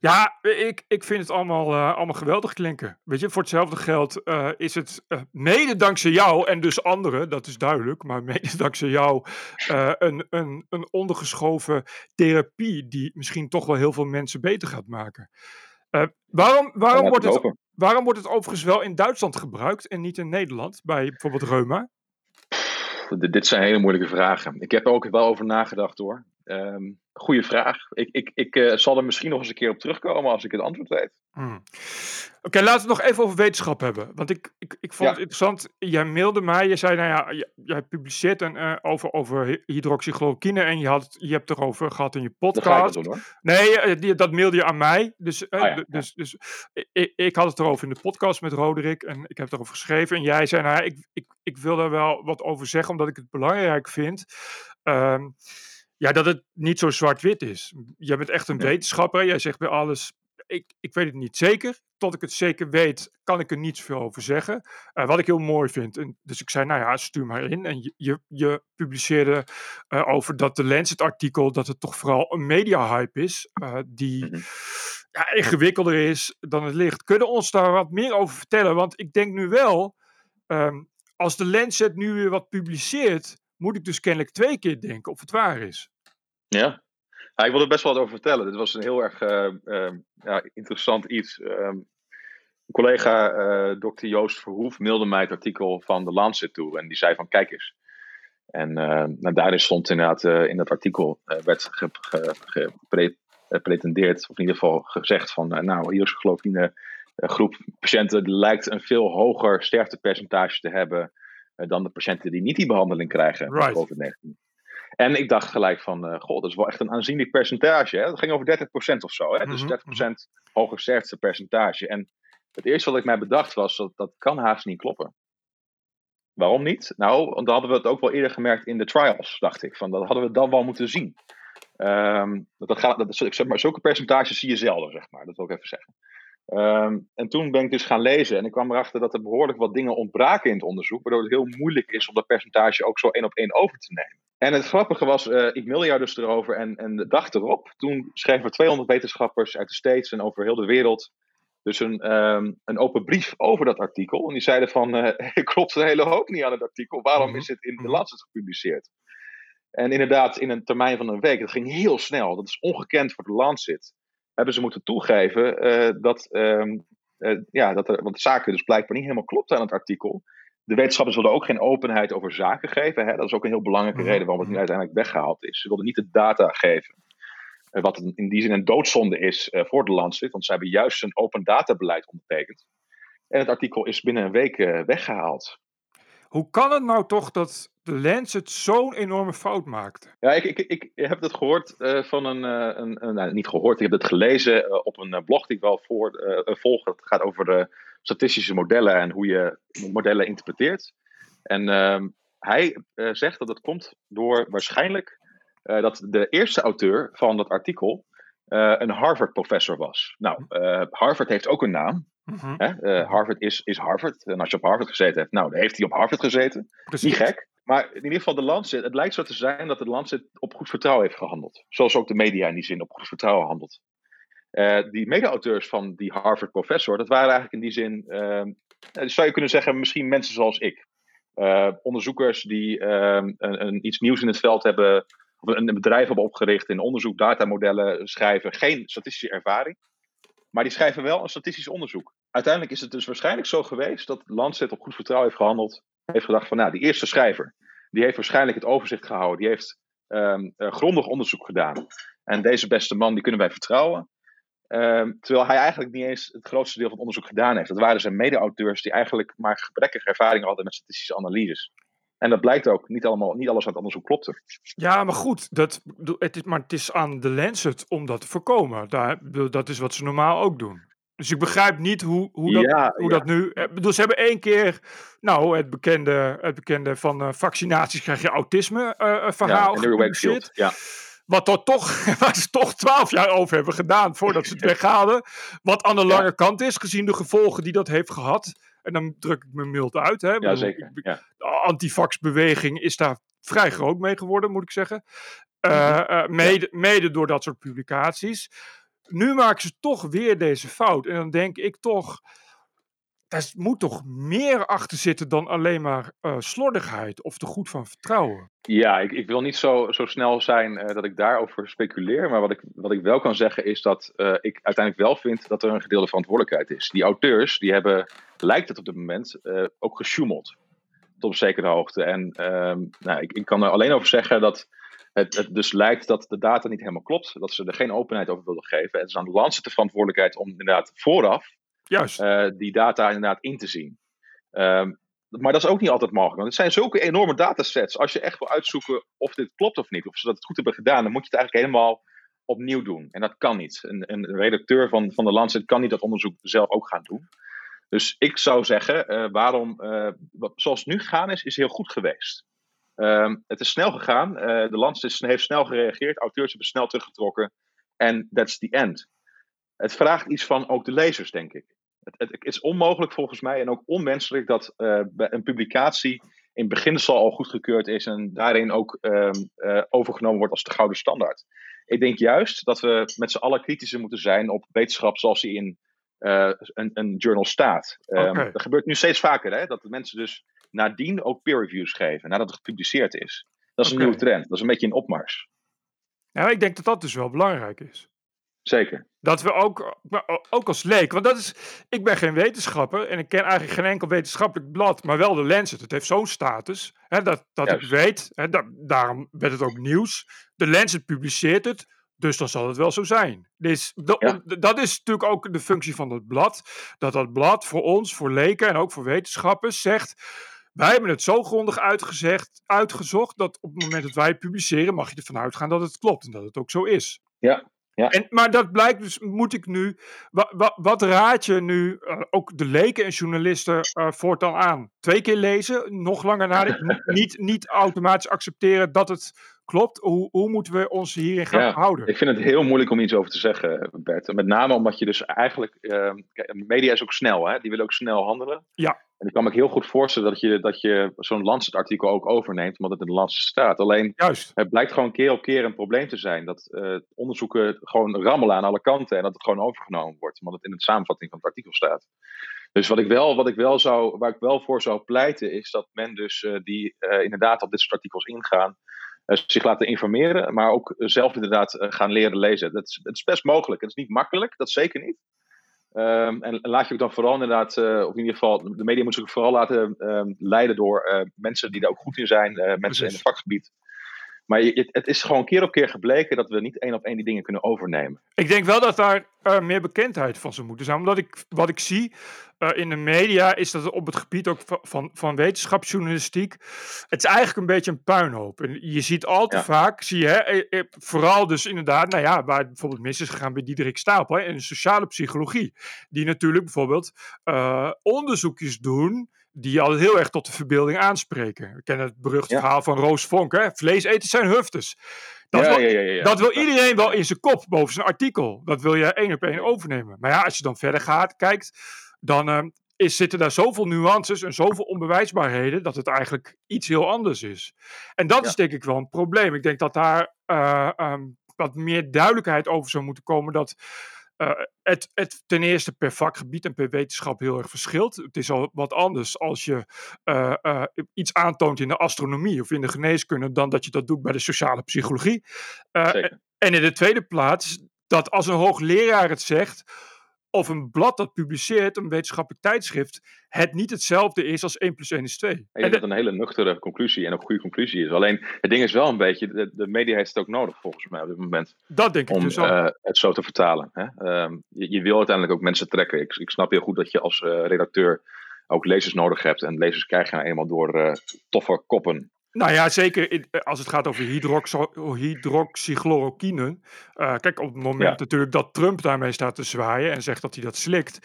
Ja, ik, ik vind het allemaal, allemaal geweldig klinken. Weet je, voor hetzelfde geld is het mede dankzij jou en dus anderen, dat is duidelijk, maar mede [laughs] dankzij jou een, een, een ondergeschoven therapie die misschien toch wel heel veel mensen beter gaat maken. Waarom, waarom, wordt het. Waarom wordt het overigens wel in Duitsland gebruikt en niet in Nederland, bij bijvoorbeeld reuma? Dit zijn hele moeilijke vragen. Ik heb er ook wel over nagedacht hoor. Ehm goeie vraag. Ik, ik, ik eh, zal er misschien nog eens een keer op terugkomen als ik het antwoord weet. Hmm. Oké, laten we het nog even over wetenschap hebben. Want ik, ik, ik vond Ja. het interessant. Jij mailde mij. Je zei, nou ja, jij publiceert een, eh, over, over hy- hydroxychloroquine. En je, had, je hebt erover gehad in je podcast. doen hoor. Nee, eh, die, dat mailde je aan mij. Dus, Ah ja, dus, dus ik, ik had het erover in de podcast met Roderick. En ik heb erover geschreven. En jij zei, nou ja, ik, ik, ik wil daar wel wat over zeggen. Omdat ik het belangrijk vind. ehm, ja, dat het niet zo zwart-wit is. Jij bent echt een wetenschapper. Jij zegt bij alles. Ik, ik weet het niet zeker. Tot ik het zeker weet, kan ik er niet zoveel over zeggen. Eh, wat ik heel mooi vind. En, dus ik zei, nou ja, stuur maar in. En je, je, je publiceerde eh, over dat de Lancet-artikel, dat het toch vooral een media-hype is. eh, die Mhm. ja, ingewikkelder is dan het licht. Kun je ons daar wat meer over vertellen? Want ik denk nu wel, ehm, als de Lancet nu weer wat publiceert, moet ik dus kennelijk twee keer denken of het waar is. Ja. Ja, ik wil er best wel wat over vertellen. Dit was een heel erg eh, eh, ja, interessant iets. Ehm, een collega, eh dokter Joost Verhoef, mailde mij het artikel van de Lancet toe. En die zei van, kijk eens. En eh, nou, daarin stond inderdaad, in dat artikel werd gepretendeerd, of in ieder geval gezegd van, nou, eh, groep patiënten lijkt een veel hoger sterftepercentage te hebben dan de patiënten die niet die behandeling krijgen Right. met COVID-19. En ik dacht gelijk van, eh god, dat is wel echt een aanzienlijk percentage. Hè? Dat ging over 30% of zo. Hè? Dus Mhm, 30% hoger sterftepercentage. En het eerste wat ik mij bedacht was, dat, dat kan haast niet kloppen. Waarom niet? Nou, want dan hadden we het ook wel eerder gemerkt in de trials, dacht ik. Van, dat hadden we dan wel moeten zien. Ehm, dat, dat gaat, dat, zeg maar, zulke percentages zie je zelden, zeg maar. Dat wil ik even zeggen. Ehm, en toen ben ik dus gaan lezen en ik kwam erachter dat er behoorlijk wat dingen ontbraken in het onderzoek, waardoor het heel moeilijk is om dat percentage ook zo één op één over te nemen. En het grappige was, eh, ik mailde jou dus erover en, en de dag erop, toen schreven er 200 wetenschappers uit de States en over heel de wereld dus een, ehm, een open brief over dat artikel. En die zeiden van, [laughs] er klopt een hele hoop niet aan het artikel, waarom Mhm. is het in de Mhm. Lancet gepubliceerd? En inderdaad, in een termijn van een week, dat ging heel snel, dat is ongekend voor de Lancet, hebben ze moeten toegeven eh, dat, ehm, eh, ja, dat er, want de zaken dus blijkbaar niet helemaal klopt aan het artikel. De wetenschappers wilden ook geen openheid over zaken geven. Hè? Dat is ook een heel belangrijke Mhm, reden waarom het nu uiteindelijk weggehaald is. Ze wilden niet de data geven. Eh, wat in die zin een doodzonde is voor de Lancet, want ze hebben juist een open databeleid ondertekend. En het artikel is binnen een week eh, weggehaald. Hoe kan het nou toch dat de Lancet zo'n enorme fout maakte? Ja, ik, ik, ik heb het gehoord eh, van een, eh, een, een- nou, niet gehoord, ik heb het gelezen eh, op een blog die ik wel voor, volg. Het gaat over statistische modellen en hoe je modellen interpreteert. En ehm, hij zegt dat het komt door waarschijnlijk dat de eerste auteur van dat artikel een Harvard-professor was. Nou, Harvard heeft ook een naam. Mhm, Hè? Eh, Harvard is, is Harvard. En als je op Harvard gezeten hebt, nou, dan heeft hij op Harvard gezeten. Precies. Niet gek. Maar in ieder geval de Lancet, het lijkt zo te zijn dat de Lancet op goed vertrouwen heeft gehandeld. Zoals ook de media in die zin op goed vertrouwen handelt. Eh, die mede-auteurs van die Harvard-professor, dat waren eigenlijk in die zin, ehm, eh, zou je kunnen zeggen, misschien mensen zoals ik. Onderzoekers die ehm, een, een, iets nieuws in het veld hebben, of een, een bedrijf hebben opgericht in onderzoek, datamodellen schrijven, geen statistische ervaring. Maar die schrijven wel een statistisch onderzoek. Uiteindelijk is het dus waarschijnlijk zo geweest dat Lancet op goed vertrouwen heeft gehandeld. Heeft gedacht van, nou, die eerste schrijver, die heeft waarschijnlijk het overzicht gehouden. Die heeft ehm, eh, grondig onderzoek gedaan. En deze beste man, die kunnen wij vertrouwen. Ehm, terwijl hij eigenlijk niet eens het grootste deel van het onderzoek gedaan heeft. Dat waren zijn mede-auteurs die eigenlijk maar gebrekkige ervaring hadden met statistische analyses. En dat blijkt ook, niet, allemaal, niet alles het onderzoek klopte. Ja, maar goed, dat, het is, maar het is aan de Lancet om dat te voorkomen. Daar, dat is wat ze normaal ook doen. Dus ik begrijp niet hoe, hoe, dat, Ja, hoe ja. dat nu... bedoel, ze hebben één keer, nou, het bekende, het bekende van eh, vaccinaties krijg je autisme eh, Ja. Wakefield. Ja. Wat toch, [laughs] waar ze toch twaalf jaar over hebben gedaan voordat ze het [laughs] weghaalden. Wat aan de lange kant is, gezien de gevolgen die dat heeft gehad. En dan druk ik me mild uit. Hè. Ja, zeker. Ja. de antivax-beweging is daar vrij groot mee geworden, moet ik zeggen. Eh, Mhm. eh, mede, mede door dat soort publicaties. Nu maken ze toch weer deze fout. En dan denk ik toch. Er moet toch meer achter zitten dan alleen maar eh, slordigheid of te goed van vertrouwen. Ja, ik, ik wil niet zo, zo snel zijn eh, dat ik daarover speculeer. Maar wat ik, wat ik wel kan zeggen is dat eh, ik uiteindelijk wel vind dat er een gedeelde verantwoordelijkheid is. Die auteurs, die hebben, lijkt het op dit moment, ook gesjoemeld. Tot op zekere hoogte. En ehm, nou, ik, ik kan er alleen over zeggen dat het, het dus lijkt dat de data niet helemaal klopt. Dat ze er geen openheid over wilden geven. Het is aan de Lancet de verantwoordelijkheid om inderdaad vooraf Juist. eh, die data inderdaad in te zien. Ehm, maar dat is ook niet altijd mogelijk. Want het zijn zulke enorme datasets. Als je echt wil uitzoeken of dit klopt of niet, of ze dat goed hebben gedaan, dan moet je het eigenlijk helemaal opnieuw doen. En dat kan niet. Een, een redacteur van, van de Lancet kan niet dat onderzoek zelf ook gaan doen. Dus ik zou zeggen, eh, waarom, eh, zoals het nu gegaan is, is heel goed geweest. Ehm, het is snel gegaan. de Lancet heeft snel gereageerd. Auteurs hebben snel teruggetrokken. En that's the end. Het vraagt iets van ook de lezers, denk ik. Het, het, het is onmogelijk volgens mij en ook onwenselijk dat eh, een publicatie in beginsel al goedgekeurd is en daarin ook ehm, eh, overgenomen wordt als de gouden standaard. Ik denk juist dat we met z'n allen kritischer moeten zijn op wetenschap zoals die in eh, een, een journal staat. Ehm. Dat gebeurt nu steeds vaker, hè, dat de mensen dus nadien ook peer reviews geven, nadat het gepubliceerd is. Dat is een nieuwe trend, dat is een beetje een opmars. Ja, ik denk dat dat dus wel belangrijk is. Zeker. Dat we ook, ook als leek, want dat is, ik ben geen wetenschapper en ik ken eigenlijk geen enkel wetenschappelijk blad, maar wel de Lancet. Het heeft zo'n status hè, dat, dat ik weet, hè, da- daarom werd het ook nieuws. De Lancet publiceert het, dus dan zal het wel zo zijn. Dus Ja. dat is natuurlijk ook de functie van het blad, dat dat blad voor ons, voor leken en ook voor wetenschappers zegt, wij hebben het zo grondig uitgezegd, uitgezocht dat op het moment dat wij het publiceren mag je ervan uitgaan dat het klopt en dat het ook zo is. Ja. Ja. En, maar dat blijkt dus, moet ik nu. Wa, wa- wat raad je nu eh, ook de leken en journalisten eh, voortaan aan? Twee keer lezen, nog langer nadenken, [laughs] niet, niet automatisch accepteren dat het klopt. Hoe, hoe moeten we ons hierin gaan Ja, houden? Ik vind het heel moeilijk om iets over te zeggen, Bert. Met name omdat je dus eigenlijk. ehm, media is ook snel, hè? die willen ook snel handelen. Ja. En ik kan me heel goed voorstellen dat je, dat je zo'n Lancet-artikel ook overneemt, omdat het in de Lancet staat. Alleen Juist. het blijkt gewoon keer op keer een probleem te zijn. Dat eh, onderzoeken gewoon rammelen aan alle kanten en dat het gewoon overgenomen wordt, omdat het in de samenvatting van het artikel staat. Dus wat ik wel, wat ik wel zou, waar ik wel voor zou pleiten, is dat men dus eh, die eh, inderdaad op dit soort artikels ingaan, zich laten informeren, maar ook zelf inderdaad gaan leren lezen. Dat is, het is best mogelijk. Het is niet makkelijk, dat zeker niet. Ehm, en laat je ook dan vooral inderdaad, eh, of in ieder geval, de media moet zich vooral laten ehm, leiden door eh, mensen die daar ook goed in zijn, eh, mensen in het vakgebied. Maar je- het, is gewoon keer op keer gebleken dat we niet één op één die dingen kunnen overnemen. Ik denk wel dat daar eh, meer bekendheid van zou moeten zijn. Omdat ik, wat ik zie eh, in de media is dat op het gebied ook van, van, wetenschapsjournalistiek. Het is eigenlijk een beetje een puinhoop. En je ziet al te Ja. vaak, zie je, hè, eh, vooral dus inderdaad, nou ja, waar het bijvoorbeeld mis is gegaan bij Diederik Stapel hè, in de sociale psychologie. Die natuurlijk bijvoorbeeld onderzoekjes doen die al heel erg tot de verbeelding aanspreken. We kennen het beruchte Ja. verhaal van Roos Vonk, hè? vleeseters zijn huftes. Dat ja, wil- ja, dat wil iedereen wel in zijn kop boven zijn artikel. Dat wil je één op één overnemen. Maar ja, als je dan verder gaat, kijkt, dan ehm, is, zitten daar zoveel nuances en zoveel onbewijsbaarheden dat het eigenlijk iets heel anders is. En dat is denk ik wel een probleem. Ik denk dat daar eh, ehm, wat meer duidelijkheid over zou moeten komen dat. Eh, het, het ten eerste per vakgebied en per wetenschap heel erg verschilt. Het is al wat anders als je eh, eh, iets aantoont in de astronomie of in de geneeskunde dan dat je dat doet bij de sociale psychologie. En in de tweede plaats, dat als een hoogleraar het zegt, of een blad dat publiceert, een wetenschappelijk tijdschrift, het niet hetzelfde is als 1 plus 1 is 2. Ik En denk dat een hele nuchtere conclusie en ook goede conclusie is. Alleen het ding is wel een beetje, de, de media heeft het ook nodig volgens mij op dit moment. dat denk ik Om dus ook. eh, het zo te vertalen. Hè? Ehm, je, je wil uiteindelijk ook mensen trekken. Ik, ik snap heel goed dat je als eh, redacteur ook lezers nodig hebt. En lezers krijg je nou eenmaal door eh, toffe koppen. Nou ja, zeker in- eh, als het gaat over hydroxo- hydroxychloroquine. Eh, kijk, op het moment Ja. natuurlijk dat Trump daarmee staat te zwaaien en zegt dat hij dat slikt.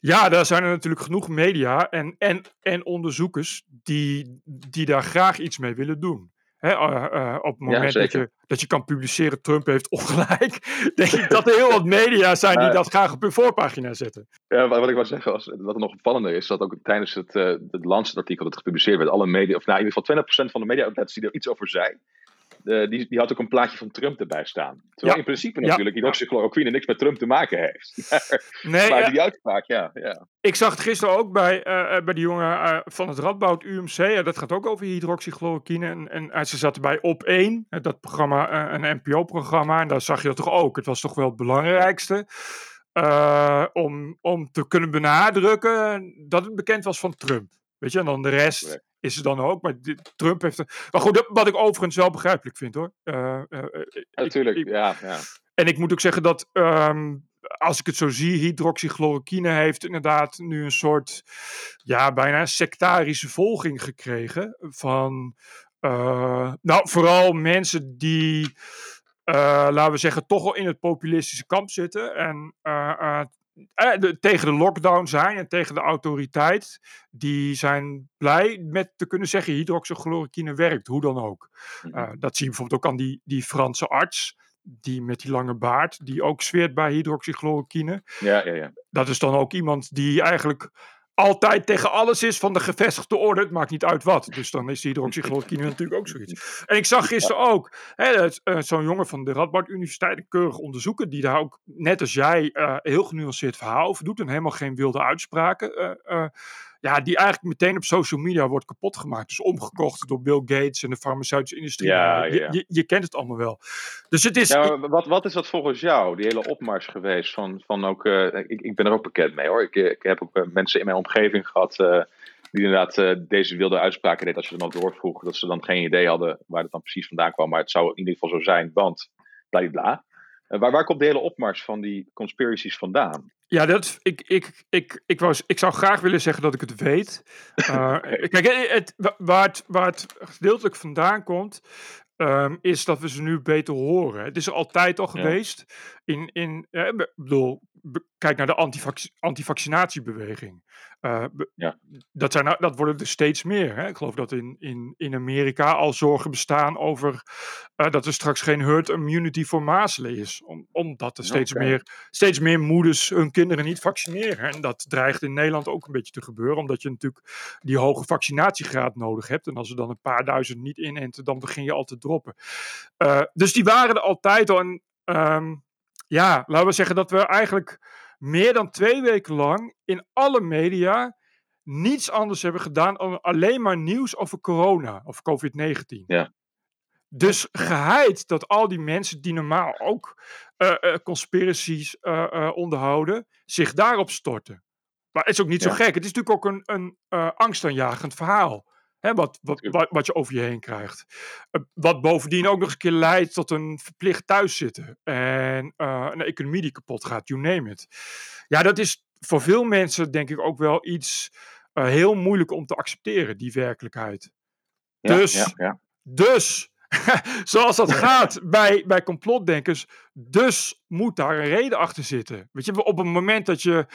Ja, daar zijn er natuurlijk genoeg media en, en, en onderzoekers die, die daar graag iets mee willen doen. Hè, uh, uh, op het moment dat, je, dat je kan publiceren, Trump heeft ongelijk. [laughs] denk ik dat er heel [laughs] wat media zijn die dat graag op hun voorpagina zetten. Ja, wat ik wou zeggen, was, wat er nog opvallender is, dat ook tijdens het, uh, het Lancet-artikel dat gepubliceerd werd, alle media, of nou, in ieder geval 20% van de media-outlets die er iets over zei, uh, die, die had ook een plaatje van Trump erbij staan. Terwijl in principe natuurlijk ja. hydroxychloroquine niks met Trump te maken heeft. [laughs] nee, maar die uitspraak, ja, ja. Ik zag het gisteren ook bij, uh, bij die jongen van het Radboud UMC. dat gaat ook over hydroxychloroquine. En, en ze zaten bij Op 1, dat programma, een NPO-programma. En daar zag je dat toch ook. Het was toch wel het belangrijkste. om, om te kunnen benadrukken dat het bekend was van Trump. Weet je, en dan de rest is er dan ook. Maar Trump heeft. Maar goed, wat ik overigens wel begrijpelijk vind hoor. Uh, uh, Natuurlijk, ja, ja. En ik moet ook zeggen dat. Um, als ik het zo zie, hydroxychloroquine heeft inderdaad nu een soort. Ja, bijna sectarische volging gekregen. Van. Uh, nou, vooral mensen die. laten we zeggen, toch al in het populistische kamp zitten. En eh, de, tegen de lockdown zijn en tegen de autoriteit, die zijn blij met te kunnen zeggen hydroxychloroquine werkt, hoe dan ook. Uh, dat zie je bijvoorbeeld ook aan die, die Franse arts, die met die lange baard, die ook zweert bij hydroxychloroquine. Ja, ja, ja. Dat is dan ook iemand die eigenlijk altijd tegen alles is van de gevestigde orde. Het maakt niet uit wat. Dus dan is hydroxychloroquine [laughs] natuurlijk ook zoiets. En ik zag gisteren ook uh, zo'n jongen van de Radboud Universiteit, een keurig onderzoeker, die daar ook, net als jij, uh, heel genuanceerd verhaal over doet en helemaal geen wilde uitspraken uh, ja, die eigenlijk meteen op social media wordt kapot gemaakt. Dus omgekocht door Bill Gates en de farmaceutische industrie. Ja, ja. Je, je, je, kent het allemaal wel. Dus het is. Ja, wat, wat is dat volgens jou, die hele opmars geweest? Van, van ook, uh, ik, ik ben er ook bekend mee hoor. Ik, ik heb ook uh, mensen in mijn omgeving gehad. Uh, die inderdaad deze wilde uitspraken deden als je dan ook doorvroeg. Dat ze dan geen idee hadden waar het dan precies vandaan kwam. Maar het zou in ieder geval zo zijn, want bla bla. waar, waar komt de hele opmars van die conspiracies vandaan? Ja, dat, ik, ik, ik, ik, was, ik zou graag willen zeggen dat ik het weet. Uh, [laughs] kijk, het, waar, het, waar het gedeeltelijk vandaan komt, um, is dat we ze nu beter horen. Het is er altijd al geweest. In, in, eh, bedoel, kijk naar de antivac antivaccinatiebeweging. Uh, ja. dat, zijn, dat worden er steeds meer. Hè? Ik geloof dat in, in, in Amerika al zorgen bestaan over uh, dat er straks geen herd immunity voor mazelen is. Om, omdat er steeds, meer, steeds meer moeders hun kinderen niet vaccineren. En dat dreigt in Nederland ook een beetje te gebeuren, omdat je natuurlijk die hoge vaccinatiegraad nodig hebt. En als er dan een paar duizend niet inenten, dan begin je al te droppen. Uh, dus die waren er altijd al. En um, ja, laten we zeggen dat we eigenlijk meer dan twee weken lang in alle media niets anders hebben gedaan dan alleen maar nieuws over corona of COVID-19. Ja. Dus geheid dat al die mensen die normaal ook uh, uh, conspiracies uh, onderhouden, zich daarop storten. Maar het is ook niet zo gek. Het is natuurlijk ook een, een angstaanjagend verhaal. Hè, wat, wat, wat, wat, je over je heen krijgt. Uh, wat bovendien ook nog eens een keer leidt tot een verplicht thuiszitten. En uh, een economie die kapot gaat, you name it. Ja, dat is voor veel mensen denk ik ook wel iets uh, heel moeilijk om te accepteren, die werkelijkheid. Ja, dus, ja, ja. dus [laughs] zoals dat gaat bij, bij complotdenkers, dus moet daar een reden achter zitten. Weet je, op het moment dat je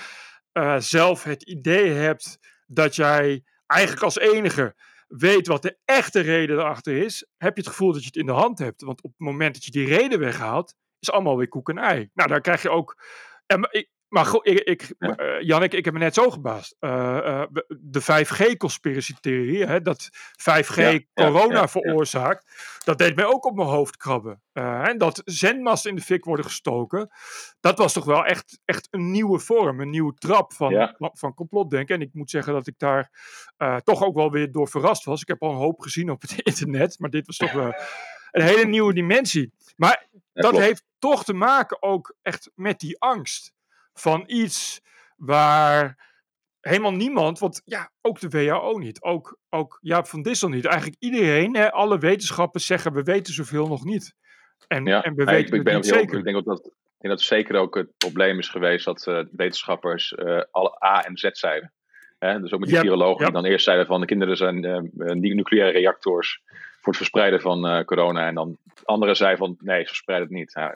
zelf het idee hebt dat jij eigenlijk als enige weet wat de echte reden erachter is, heb je het gevoel dat je het in de hand hebt. Want op het moment dat je die reden weghaalt, is allemaal weer koek en ei. Nou, dan krijg je ook. En ik, maar goed, ik, ik, ja. uh, Jannik, ik heb me net zo gebaasd. Uh, uh, de 5G-conspiratietheorie, dat 5G ja, corona ja, veroorzaakt, dat deed mij ook op mijn hoofd krabben. en dat zendmasten in de fik worden gestoken, dat was toch wel echt, echt een nieuwe vorm, een nieuwe trap van, van complotdenken. En ik moet zeggen dat ik daar toch ook wel weer door verrast was. Ik heb al een hoop gezien op het [laughs] internet, maar dit was toch wel een hele nieuwe dimensie. Maar dat heeft toch te maken ook echt met die angst van iets waar helemaal niemand, want ja, ook de WHO niet, ook, ook Jaap van Dissel niet. Eigenlijk iedereen, hè, alle wetenschappers zeggen we weten zoveel nog niet. En, ja, en we weten ik, ik ben ook zeker. Ik denk ook dat, dat zeker ook het probleem is geweest dat uh, wetenschappers uh, alle A en Z zeiden. Hè? Dus ook met die yep, virologen yep. die dan eerst zeiden van de kinderen zijn uh, nucleaire reactors voor het verspreiden van corona. En dan anderen zeiden van nee, ze verspreiden het niet. Nou,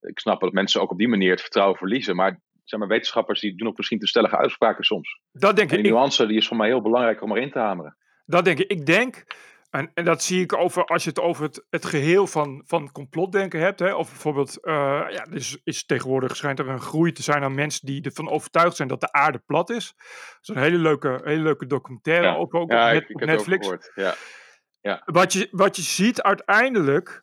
ik snap dat mensen ook op die manier het vertrouwen verliezen. Maar zeg maar, wetenschappers die doen ook misschien te stellige uitspraken soms. Dat denk en die ik. nuance die is voor mij heel belangrijk om erin te hameren. Dat denk ik. Ik denk En, en dat zie ik over, als je het over het, het geheel van, van complotdenken hebt. Hè, of bijvoorbeeld, uh, ja, dus is tegenwoordig schijnt er een groei te zijn aan mensen die ervan overtuigd zijn dat de aarde plat is. Dat is een hele leuke, hele leuke documentaire Ja. ook, ook Ja, op, ik, net- ik op heb het ook Netflix. gehoord. Ja. Wat je, wat je ziet uiteindelijk,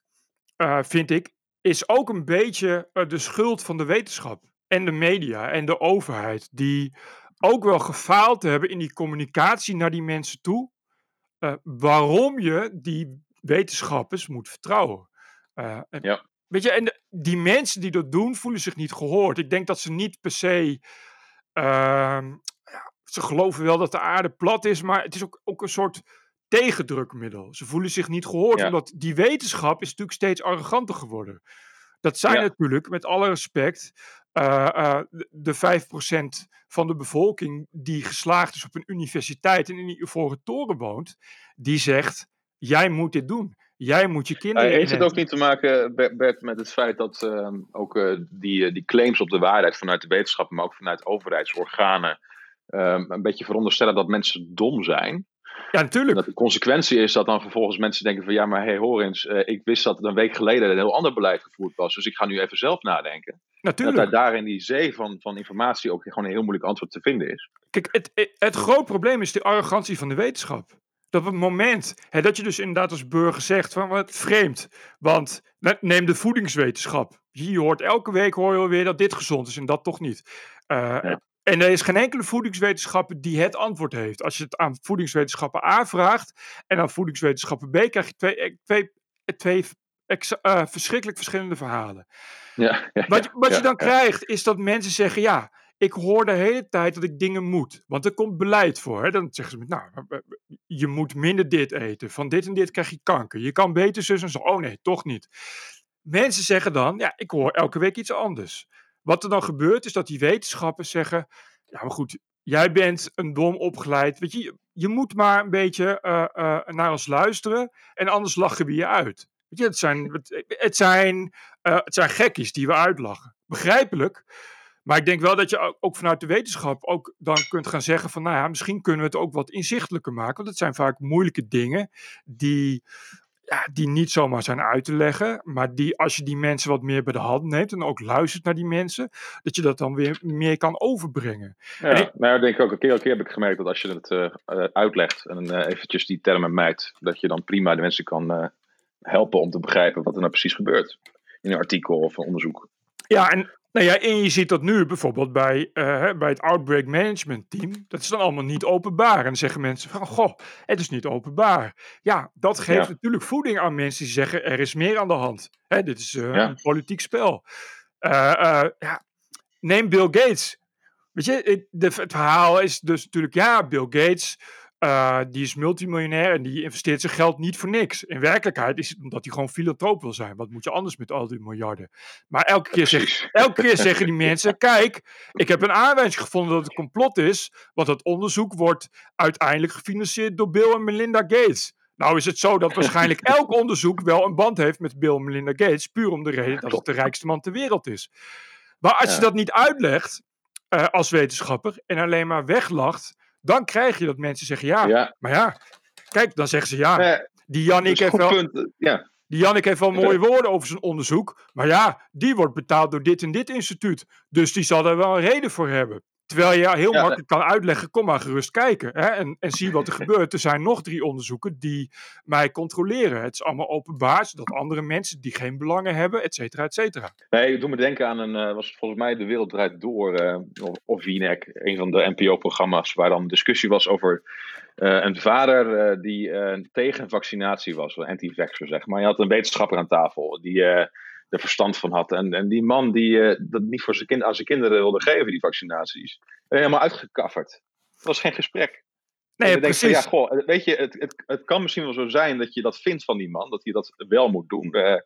eh, vind ik, is ook een beetje eh, de schuld van de wetenschap en de media en de overheid, die ook wel gefaald hebben in die communicatie naar die mensen toe, eh, waarom je die wetenschappers moet vertrouwen. Eh, en- Ja. Weet je, en de- die mensen die dat doen, voelen zich niet gehoord. Ik denk dat ze niet per se. ehm, ja, ze geloven wel dat de aarde plat is, maar het is ook, ook een soort tegendrukmiddel. Ze voelen zich niet gehoord, Ja. omdat die wetenschap is natuurlijk steeds arroganter geworden. Dat zijn Ja. natuurlijk, met alle respect, eh, eh, de- de 5% van de bevolking die geslaagd is op een universiteit en in die Ivoren Toren woont, die zegt, jij moet dit doen. Jij moet je kinderen Eh, heeft het ook inenten." niet te maken, Ber- Bert, met het feit dat ehm, ook eh, die, eh, die claims op de waarheid vanuit de wetenschap, maar ook vanuit overheidsorganen, ehm, een beetje veronderstellen dat mensen dom zijn? Ja, natuurlijk. dat de consequentie is dat dan vervolgens mensen denken van ja, maar hey, hoor eens, eh, ik wist dat een week geleden een heel ander beleid gevoerd was, dus ik ga nu even zelf nadenken. En dat natuurlijk. daar in die zee van, van informatie ook gewoon een heel moeilijk antwoord te vinden is. Kijk, het, het, groot probleem is de arrogantie van de wetenschap. Dat op het moment hè, dat je dus inderdaad als burger zegt van wat vreemd. Want ne- neem de voedingswetenschap. Je hoort elke week hoor je weer dat dit gezond is en dat toch niet. Eh, Ja. En er is geen enkele voedingswetenschapper die het antwoord heeft. Als je het aan voedingswetenschappen A vraagt en aan voedingswetenschappen B, krijg je twee, eh, twee, eh, twee eh, verschrikkelijk verschillende verhalen. Ja, ja, Wat, je- wat ja, je dan krijgt, is dat mensen zeggen: ja, ik hoor de hele tijd dat ik dingen moet. Want er komt beleid voor. Hè? Dan zeggen ze: nou, je moet minder dit eten. Van dit en dit krijg je kanker. Je kan beter zus en zo. Oh nee, toch niet. Mensen zeggen dan: ja, ik hoor elke week iets anders. Wat er dan gebeurt, is dat die wetenschappers zeggen: ja, maar goed. Jij bent een dom opgeleid. Weet je, je, moet maar een beetje eh, eh, naar ons luisteren. En anders lachen we je uit. Weet je, het zijn, het, zijn eh, het zijn gekkies die we uitlachen. Begrijpelijk. Maar ik denk wel dat je ook- ook vanuit de wetenschap ook dan kunt gaan zeggen van, nou ja, misschien kunnen we het ook wat inzichtelijker maken. Want het zijn vaak moeilijke dingen die, ja, die niet zomaar zijn uit te leggen. Maar die, als je die mensen wat meer bij de hand neemt en ook luistert naar die mensen, dat je dat dan weer meer kan overbrengen. Ja, En ik- nou, ik denk ook, een keer, een keer heb ik gemerkt dat als je het eh, eh, uitlegt en eh, eventjes die termen mijt, dat je dan prima de mensen kan helpen om te begrijpen wat er nou precies gebeurt. In een artikel of een onderzoek. Ja, en, nou ja, en je ziet dat nu bijvoorbeeld bij, eh, bij het Outbreak Management Team. Dat is dan allemaal niet openbaar. En dan zeggen mensen van, goh, het is niet openbaar. Ja, dat geeft Ja. natuurlijk voeding aan mensen die zeggen, er is meer aan de hand. Hè, dit is eh, Ja. een politiek spel. Eh, ja, neem Bill Gates. Weet je, het, het verhaal is dus natuurlijk, ja, Bill Gates, eh, die is multimiljonair en die investeert zijn geld niet voor niks. In werkelijkheid is het omdat hij gewoon filantroop wil zijn. Wat moet je anders met al die miljarden? Maar elke keer, zeg, elke keer zeggen die mensen, [laughs] kijk, ik heb een aanwijzing gevonden dat het complot is, want dat onderzoek wordt uiteindelijk gefinancierd door Bill en Melinda Gates. Nou is het zo dat waarschijnlijk [laughs] elk onderzoek wel een band heeft met Bill en Melinda Gates, puur om de reden dat het de rijkste man ter wereld is. Maar als je dat niet uitlegt eh, als wetenschapper en alleen maar weglacht, dan krijg je dat mensen zeggen, ja, Ja, maar ja, kijk, dan zeggen ze ja, die Jannik heeft wel, punt. Ja, die Jannik heeft wel mooie woorden over zijn onderzoek. Maar ja, die wordt betaald door dit en dit instituut. Dus die zal er wel een reden voor hebben. Terwijl je heel Ja, makkelijk kan uitleggen, kom maar gerust kijken. Hè, en, en zie wat er [laughs] gebeurt. Er zijn nog drie onderzoeken die mij controleren. Het is allemaal openbaar, zodat andere mensen die geen belangen hebben, et cetera, et cetera. Nee, doet me denken aan een, eh, was volgens mij De Wereld Draait Door, eh, of, Wienek, een van de NPO-programma's, waar dan discussie was over eh, een vader eh, die eh, tegen vaccinatie was, een anti-vaxxer zeg maar. Je had een wetenschapper aan tafel die eh, er verstand van had. En, en die man die eh, dat niet voor zijn kind, aan zijn kinderen wilde geven, die vaccinaties, helemaal uitgekafferd. Het was geen gesprek. Nee, precies. van, ja, goh, weet je, het, het, het kan misschien wel zo zijn dat je dat vindt van die man, dat hij dat wel moet doen. eh,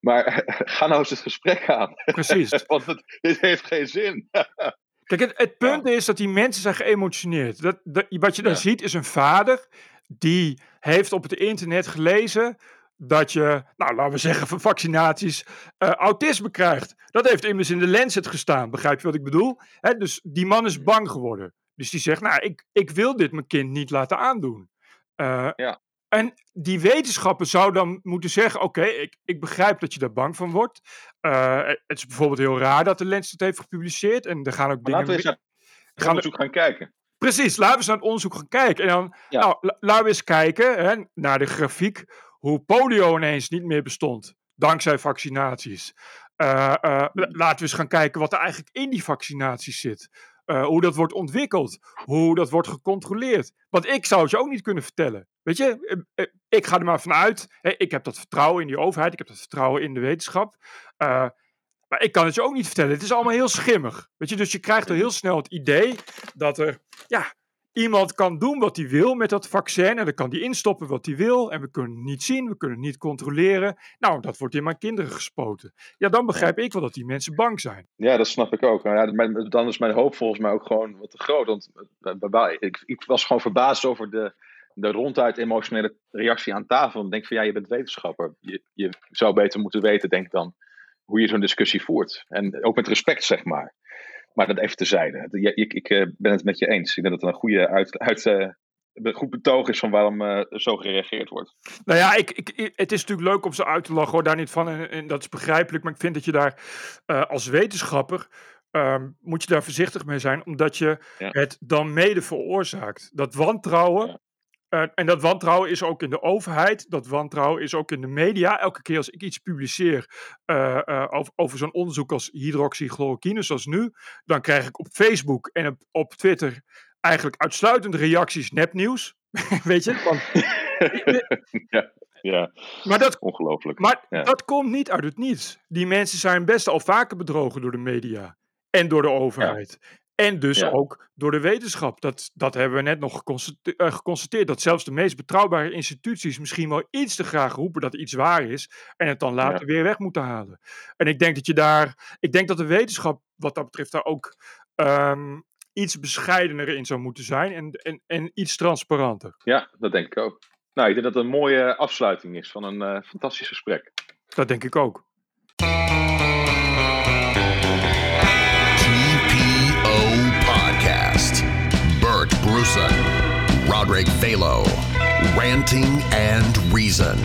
maar [laughs] ga nou eens het gesprek aan. precies. [laughs] Want het, dit heeft geen zin. [laughs] Kijk, het, het punt is dat die mensen zijn geëmotioneerd. Dat, dat, wat je dan Ja. ziet is een vader die heeft op het internet gelezen dat je, nou laten we zeggen van vaccinaties, eh, autisme krijgt. Dat heeft immers in de Lancet gestaan, begrijp je wat ik bedoel? Hè, dus die man is bang geworden. Dus die zegt, nou ik, ik wil dit mijn kind niet laten aandoen. Eh, Ja. En die wetenschapper zou dan moeten zeggen: Oké, ik, ik begrijp dat je daar bang van wordt. Uh, het is bijvoorbeeld heel raar dat de Lens het heeft gepubliceerd. En er gaan ook Maar dingen. laten we eens naar onderzoek gaan kijken. Precies, laten we eens naar het onderzoek gaan kijken. En dan, Ja. nou, la- laten we eens kijken hè, naar de grafiek hoe polio ineens niet meer bestond. Dankzij vaccinaties. Eh, eh, la- laten we eens gaan kijken wat er eigenlijk in die vaccinaties zit. Eh, hoe dat wordt ontwikkeld. Hoe dat wordt gecontroleerd. Want ik zou het je ook niet kunnen vertellen. Weet je, ik ga er maar vanuit. Ik heb dat vertrouwen in die overheid. Ik heb dat vertrouwen in de wetenschap. Maar ik kan het je ook niet vertellen. Het is allemaal heel schimmig. Weet je, dus je krijgt al heel snel het idee dat er ja, iemand kan doen wat hij wil met dat vaccin. En dan kan hij instoppen wat hij wil. En we kunnen het niet zien, we kunnen het niet controleren. Nou, dat wordt in mijn kinderen gespoten. Ja, dan begrijp ik wel dat die mensen bang zijn. Ja, dat snap ik ook. Dan is mijn hoop volgens mij ook gewoon wat te groot. Want eh, ik, ik was gewoon verbaasd over de, de ronduit emotionele reactie aan tafel. Ik denk van ja, je bent wetenschapper. Je, je zou beter moeten weten, denk ik dan, hoe je zo'n discussie voert. En ook met respect, zeg maar. Maar dat even terzijde. Ja, Ik, ik eh, ben het met je eens. Ik denk dat het een goede uit, uit, eh, een goed betoog is van waarom eh, zo gereageerd wordt. Nou ja, ik, ik, ik- het is natuurlijk leuk om ze uit te lachen, hoor, daar niet van. En, en dat is begrijpelijk. Maar ik vind dat je daar als wetenschapper. ehm, moet je daar voorzichtig mee zijn, omdat je Ja. het dan mede veroorzaakt. Dat wantrouwen. Ja. Eh, en dat wantrouwen is ook in de overheid, dat wantrouwen is ook in de media. Elke keer als ik iets publiceer eh, eh, over, over zo'n onderzoek als hydroxychloroquine, zoals nu, dan krijg ik op Facebook en op, op Twitter eigenlijk uitsluitend reacties nepnieuws. [laughs] Weet je? Want, [laughs] ja, ja, maar dat ongelooflijk. maar Ja. dat komt niet uit het niets. Die mensen zijn best al vaker bedrogen door de media en door de overheid. En dus Ja. ook door de wetenschap. Dat, dat hebben we net nog geconstate- eh, geconstateerd. Dat zelfs de meest betrouwbare instituties misschien wel iets te graag roepen dat iets waar is. En het dan later weer weg moeten halen. En ik denk dat je daar. Ik denk dat de wetenschap wat dat betreft daar ook ehm, iets bescheidener in zou moeten zijn. En, en, en iets transparanter. ja, dat denk ik ook. Nou, ik denk dat het een mooie afsluiting is van een eh, fantastisch gesprek. Dat denk ik ook. Roderick Phalo, Ranting and Reason.